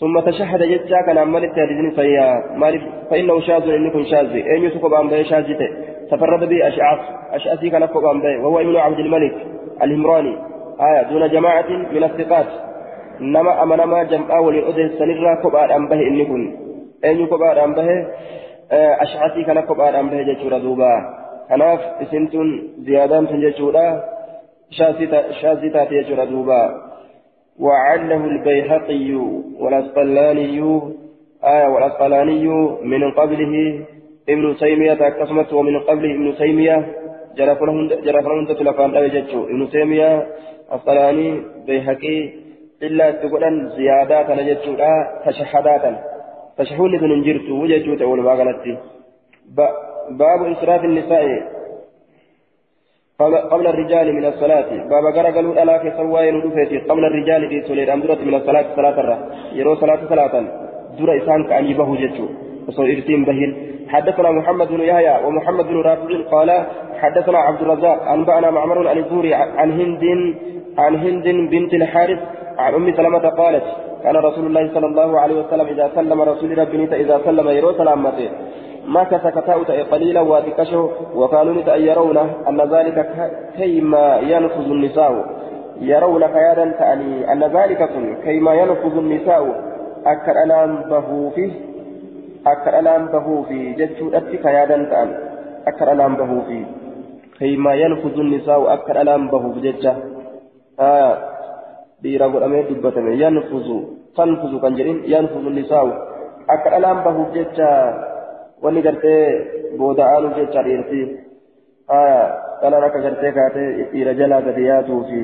ثم تشهد جتا كان عمال التهديدين فهي مالك فإنه شاذ إن يكون شاذ. أين يسوق بأنبي شاذته تفرد به أشعث. أشعثي كان فوق بأنبي وهو ابن عبد الملك الهمراني. آية دون جماعة من الثقات. نما أمنما جمعا وللأذن سنرى كبار أنبه إن يكون أين كبار أنبه أشعثي كان كبار أنبه جتشورا دوبا kanaaf isintun ziyaadaan tun jechuudha. Shaazii taate jechuudha duuba. وعله البيهقي والأسقلاني آية والأسقلاني من قبله ابن تيمية كسمت ومن قبله ابن تيمية جرفنا تلفان لا يجتشو ابن تيمية أسقلاني بيهقي إلا تقولن زيادات نجتشو تشهدات تشهد ننجرت وجتشو تقول ما قالت باب إسراف النساء قبل الرجال من الصلاة. باب قرأ قالوا ألا في سواء ندفتي قبل الرجال في سولير أمدرة من الصلاة صلاة الرا يرو صلاة صلاة در إسان كأن يبه جتشو. وصول إرتين بهن حدثنا محمد بن يحيى ومحمد بن رافع قال حدثنا عبد الرزاق أنبأنا معمر عن الزوري عن هند عن هند بنت الحارث عن أم سلمة قالت كان رسول الله صلى الله عليه وسلم إذا سلم رسول ربي إذا سلم يرو سلامته ما كسكتاوت قليلا واتكشه وكانوا يرون أن ذلك كيما ينفذ النساء. يرون كيادا تأني أن ذلك كيما ينفذ النساء. أكر أنام به فيه akka dhalaan bahuufi jechuudhatti ka yaadan ta'an akka dhalaan bahuufi kaymaa yanfuzu nisaa'u akka dhalaan bahuuf jecha dhiira godhamee dubbatame yanfuzu tanfuzu kan jedhin yanfuzu nisaa'u akka dhalaan bahuuf jecha wanni gartee booda'aanuuf jecha dhiirti dhalaan akka gartee kaatee dhiira jalaa gadi yaatuufi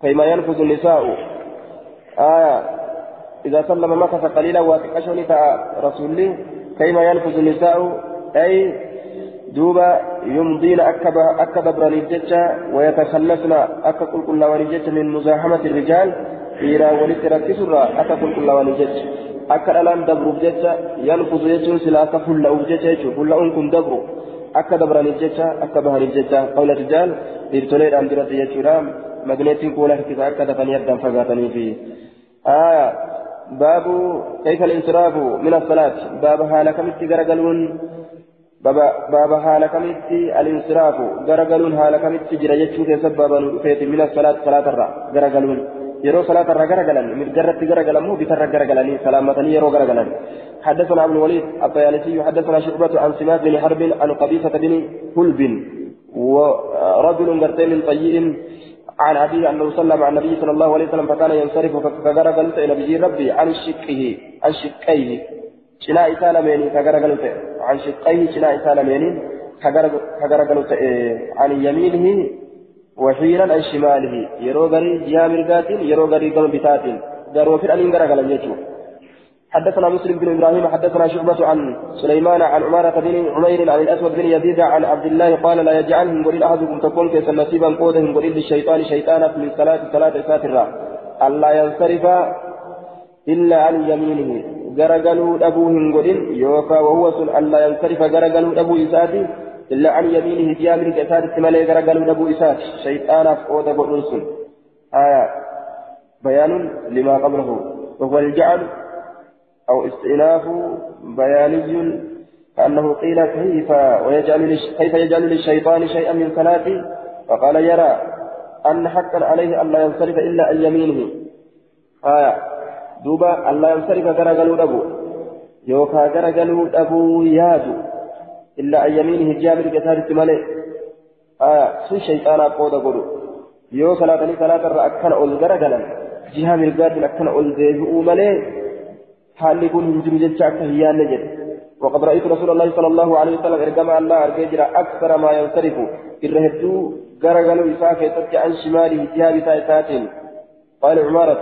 kaymaa yanfuzu nisaa'u إذا سلم مكث قليلا واتقشوني رسولي كيما ينفذ النساء أي دوبا يمضين أكب أكب برانيف جتشا ويتخلصن أكا كل ونجتش من مزاحمة الرجال إلى ولد ركسرا أكا كل كل ونجتش أكا ألآن دبر جتشا ينفذ جتشا سلا أكا كل أو جتشا كل أنكم دبر جتشا أكا بهانيف جتشا قول الرجال إرتولي الآن درات جتشا مغنيتين كولا كذا أكا دفن يدن فقاتني فيه. آية باب كيف الانصراف من الصلاة؟ باب حالك متي غرغلون باب حال كميتي الانصراف غرغلون حال كميتي جرى يجو كيسب بابا نوفيت من الصلاة صلاة الرا غرغلون يرو صلاة الرا غرغلن من جرت غرغلن مو بتر غرغلن سلامة يرو غرغلن حدثنا ابن الوليد الطيالسي حدثنا شعبة عن سماك بن حرب عن قبيصة بن هلب ورجل غرتين طيء عن أبيه أنه صلى مع النبي صلى الله عليه وسلم فكان ينصرف فغرغل إلى نبي ربي عن شقه عن شقيه ta'e an shiqqayhi cinaa isaa lameeniin ka garagalu ta'e an yamiinihi waxiinan an shimaalihi yeroo garii jihaa mirgaatiin yeroo garii gama bitaatiin garoo fidhaniin garagalan jechuudha حدثنا مسلم بن إبراهيم حدثنا شعبة عن سليمان عن عمارة بن عمير عن الاسود بن يزيد عن عبد الله قال لا يجعلهم قل احدكم تكون كيس نصيبا قودهم قل للشيطان شيطانا من صلاة صلاة ساترة الا ينصرف الا عن يمينه hin godhin yookaan wahuwa sun allaa yansarifa garagaluu dhabuu isaati illa an yamiinihi ji'a mirga isaatitti malee garagaluu dhabuu isaati shayxaanaaf qooda godhun sun aya bayaanun limaa qablahu وهو الجعل أو استئناف بياني كأنه قيل كيف ويجعل كيف يجعل للشيطان شيئا من صلاته فقال يرى أن حقا عليه أن لا ينصرف إلا عن يمينه آية allah yansarifa garagaluu dhabu yookaa garagaluu dhabuu yaadu illaa an yamiinihi ji'a mirga isaatitti malee sun shayxaanaaf qooda godhu yoo salaatanii salaatarra akkana ol garagalan jiha mirgaatiin akkana ol deebi'uu malee haalli kun hin jiru jecha akka hin yaanne jedhe وقد رأيت رسول الله صلى الله عليه وسلم إرجما الله أرجع أكثر ما ينصرف الرهدو غرغلوا إساءة يتبع عن شماله جهة بتاعتات قال عمارة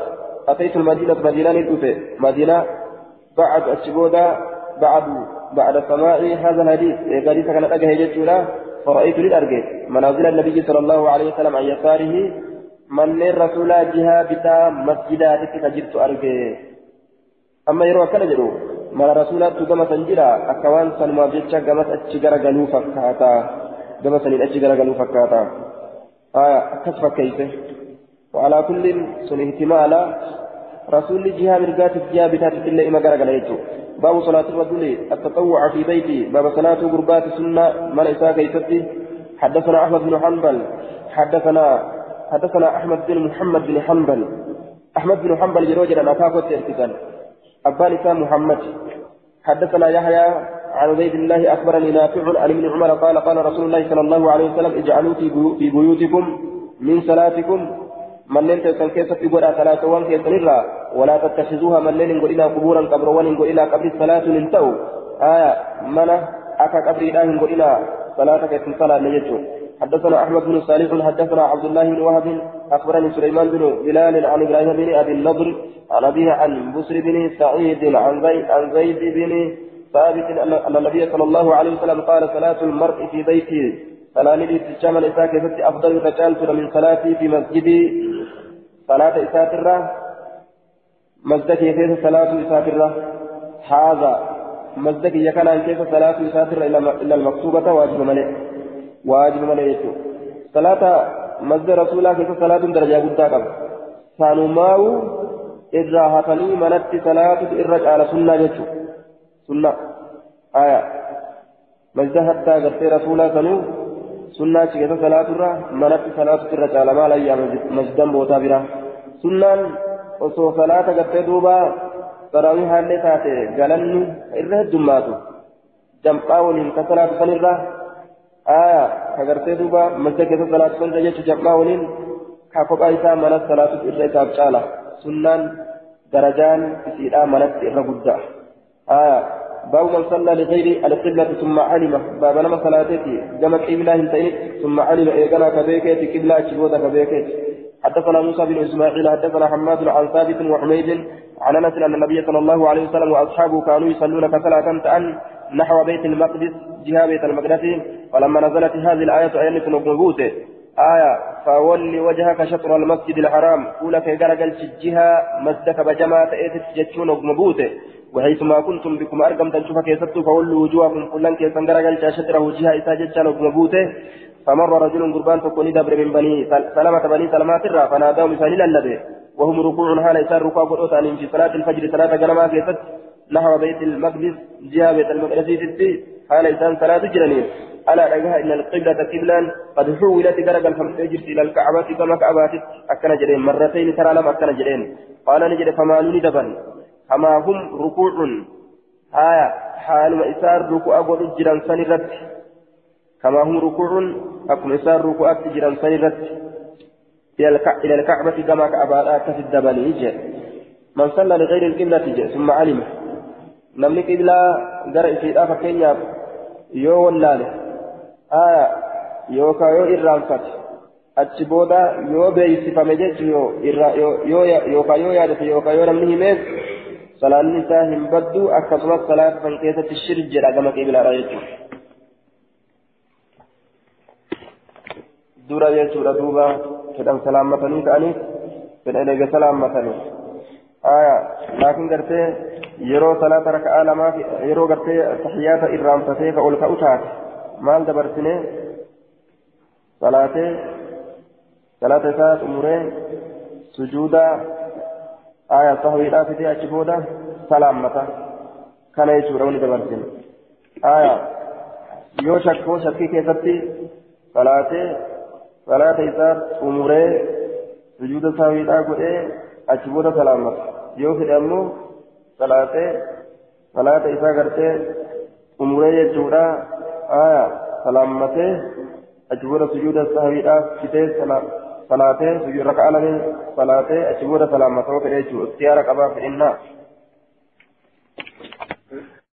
أتيت المدينة مدينة ندوفة مدينة بعد الشبودة بعد بعد سماع هذا الحديث. حديث كان أجهز جتولا فرأيت للأرجع منازل النبي صلى الله عليه وسلم عن يساره من الرسول جهة بتا مسجدات كجبت أرجع. أما يروى كان جرو من الرسول تجمع سنجرا أكوان سلمى جتشا جمع أتشجر جلو فكاتا. جمع سنين أتشجر جلو فكاتا. آه كيفه؟ وعلى كل سن اهتمالا رسول جهة مرقات جهة بتات الله إما قرق ليتو باب صلاة الرجل التطوع في بيتي. باب صلاة قربات سنة من إساء كيفتي. حدثنا أحمد بن حنبل حدثنا حدثنا أحمد بن محمد بن حنبل. أحمد بن حنبل جروجل أنا كافة ارتكال أبان إساء محمد. حدثنا يحيى عن عبيد الله أخبرني نافع عن ابن عمر قال قال رسول الله صلى الله عليه وسلم اجعلوا في بيوتكم من صلاتكم manneen keessan keessatti godhaa salaatawwan keessan irraa walaa tattakhisuuha manneen hin godhinaa qubuuran qabroowwan hin godhinaa qabri salaatuun hin ta'u aya mana akka qabriidhaa hin godhinaa salaata keessan salaanne jechuun حدثنا احمد بن صالح حدثنا عبد الله بن وهب اخبرني سليمان بن بلال عن إبراهيم بن ابي النضر عن ابيه عن بسر بن سعيد عن زيد عن زيد بن ثابت ان النبي صلى الله عليه وسلم قال صلاه المرء في بيته صلاة الاتجام الإساء كيف أفضل رجال من صلاتي في مسجدي صلاة إساء الرّ مسجد كيف صلاة إساء الرّ هذا مسجد يكن كيف صلاة إساء الرّ إلا المكتوبة واجب ملئ واجب ملئ صلاة مسجد رسول الله كيف صلاة درجة قد قبل. سانماو إذا هتني منت صلاة إرج على سنة جتشو سنة. آية. مسجد حتى قرتي رسول الله سنو sunnaa achi keessa salaaturra manatti salaatu irra caalamaa layyaa masjidan bootaa bira. Sunnaan osoo salaata gartee duuba تراويح اللي تاتي قالن إره الدماتو جمعاون كسلات سنرة آية كغرتي دوبا مسجد صلاة سنرة جيش جمعاون كاكوبا إسا منت صلاة إره تابشالة سنان درجان إسيرا منت إره قدّا آية باب من صلى لغير القبلة ثم علم. باب نما صلاتي جمع قبلة هنتين ثم علم إيقنا كبيكت قبلة شبوة كبيكت حدثنا موسى بن إسماعيل حدثنا حماد عن ثابت وحميد عن أنس أن النبي صلى الله عليه وسلم وأصحابه كانوا يصلون كصلاة أن نحو بيت المقدس جهة بيت المقدس. فلما نزلت هذه الآية إيه نبوت آية فولي وجهك شطر المسجد الحرام. قولك غرقل جهة مسجدك بجماعة إيتت جتشون نبوت وحيثما كنتم بكم أرقم تنشوف كيستو فولوا وجوهكم كلن كيسن غرقل شطره جهة إسا جتشان نبوت فمر رجل قربان تكون دبر من بني سلامة بني سلمات الرا فنادوا مثال للبي وهم ركوع حال يسار ركوع قرؤة في صلاة الفجر صلاة جنما كيست. نحو بيت المقدس جهة بيت المقدس في حال يسار صلاة جرنين ألا رجها إن القبلة قبلا قد حولت درجة الفجر إلى الكعبة كما كعبات أكن جرين مرتين ترى لم أكن جرين. قال نجد فما دبن. كما هم ركوع آية حال إسار ركوع قرؤة جران سنرت كما هم ركوع أكم إسار ركوع تجرا سيرت إلى الكعبة كما كعباء كفد بني من صلى لغير القبلة ثم علم نملك قبلة درء في الآفة كينيا يو واللالة آية يو كايو إرانفت achi booda yoo beeksifame jechuun yookaan yoo yaadate yookaan yoo namni himeef salaanni isaa hin baddu akkasumas salaata san keessatti shir jedha gama qibilaadha jechuudha. dura jechuudha duuba fedhan salaammatanii ta'aniif fedhan eega salaammatanii aya laakiin gartee yeroo salaata raka'aa lamaaf yeroo gartee tahiyyaata irraanfatee ka ol ka'u taate maal dabarsine salaatee salaata isaa xumuree sujuuda aya sahwiidhaa fidee achi booda salaammata kana jechuudha wani dabarsine aya yoo shakkoo shakkii keessatti salaatee صلاة إساء أموري سجود ساويدا قد أجبود سلامة يو في دمو صلاة صلاة إساء قرتي أموري يجودا آية سلامة أجبود سجود ساويدا كتير صلاة سجود ركعة لني صلاة أجبود سلامة وفي اختيار قبا في إنا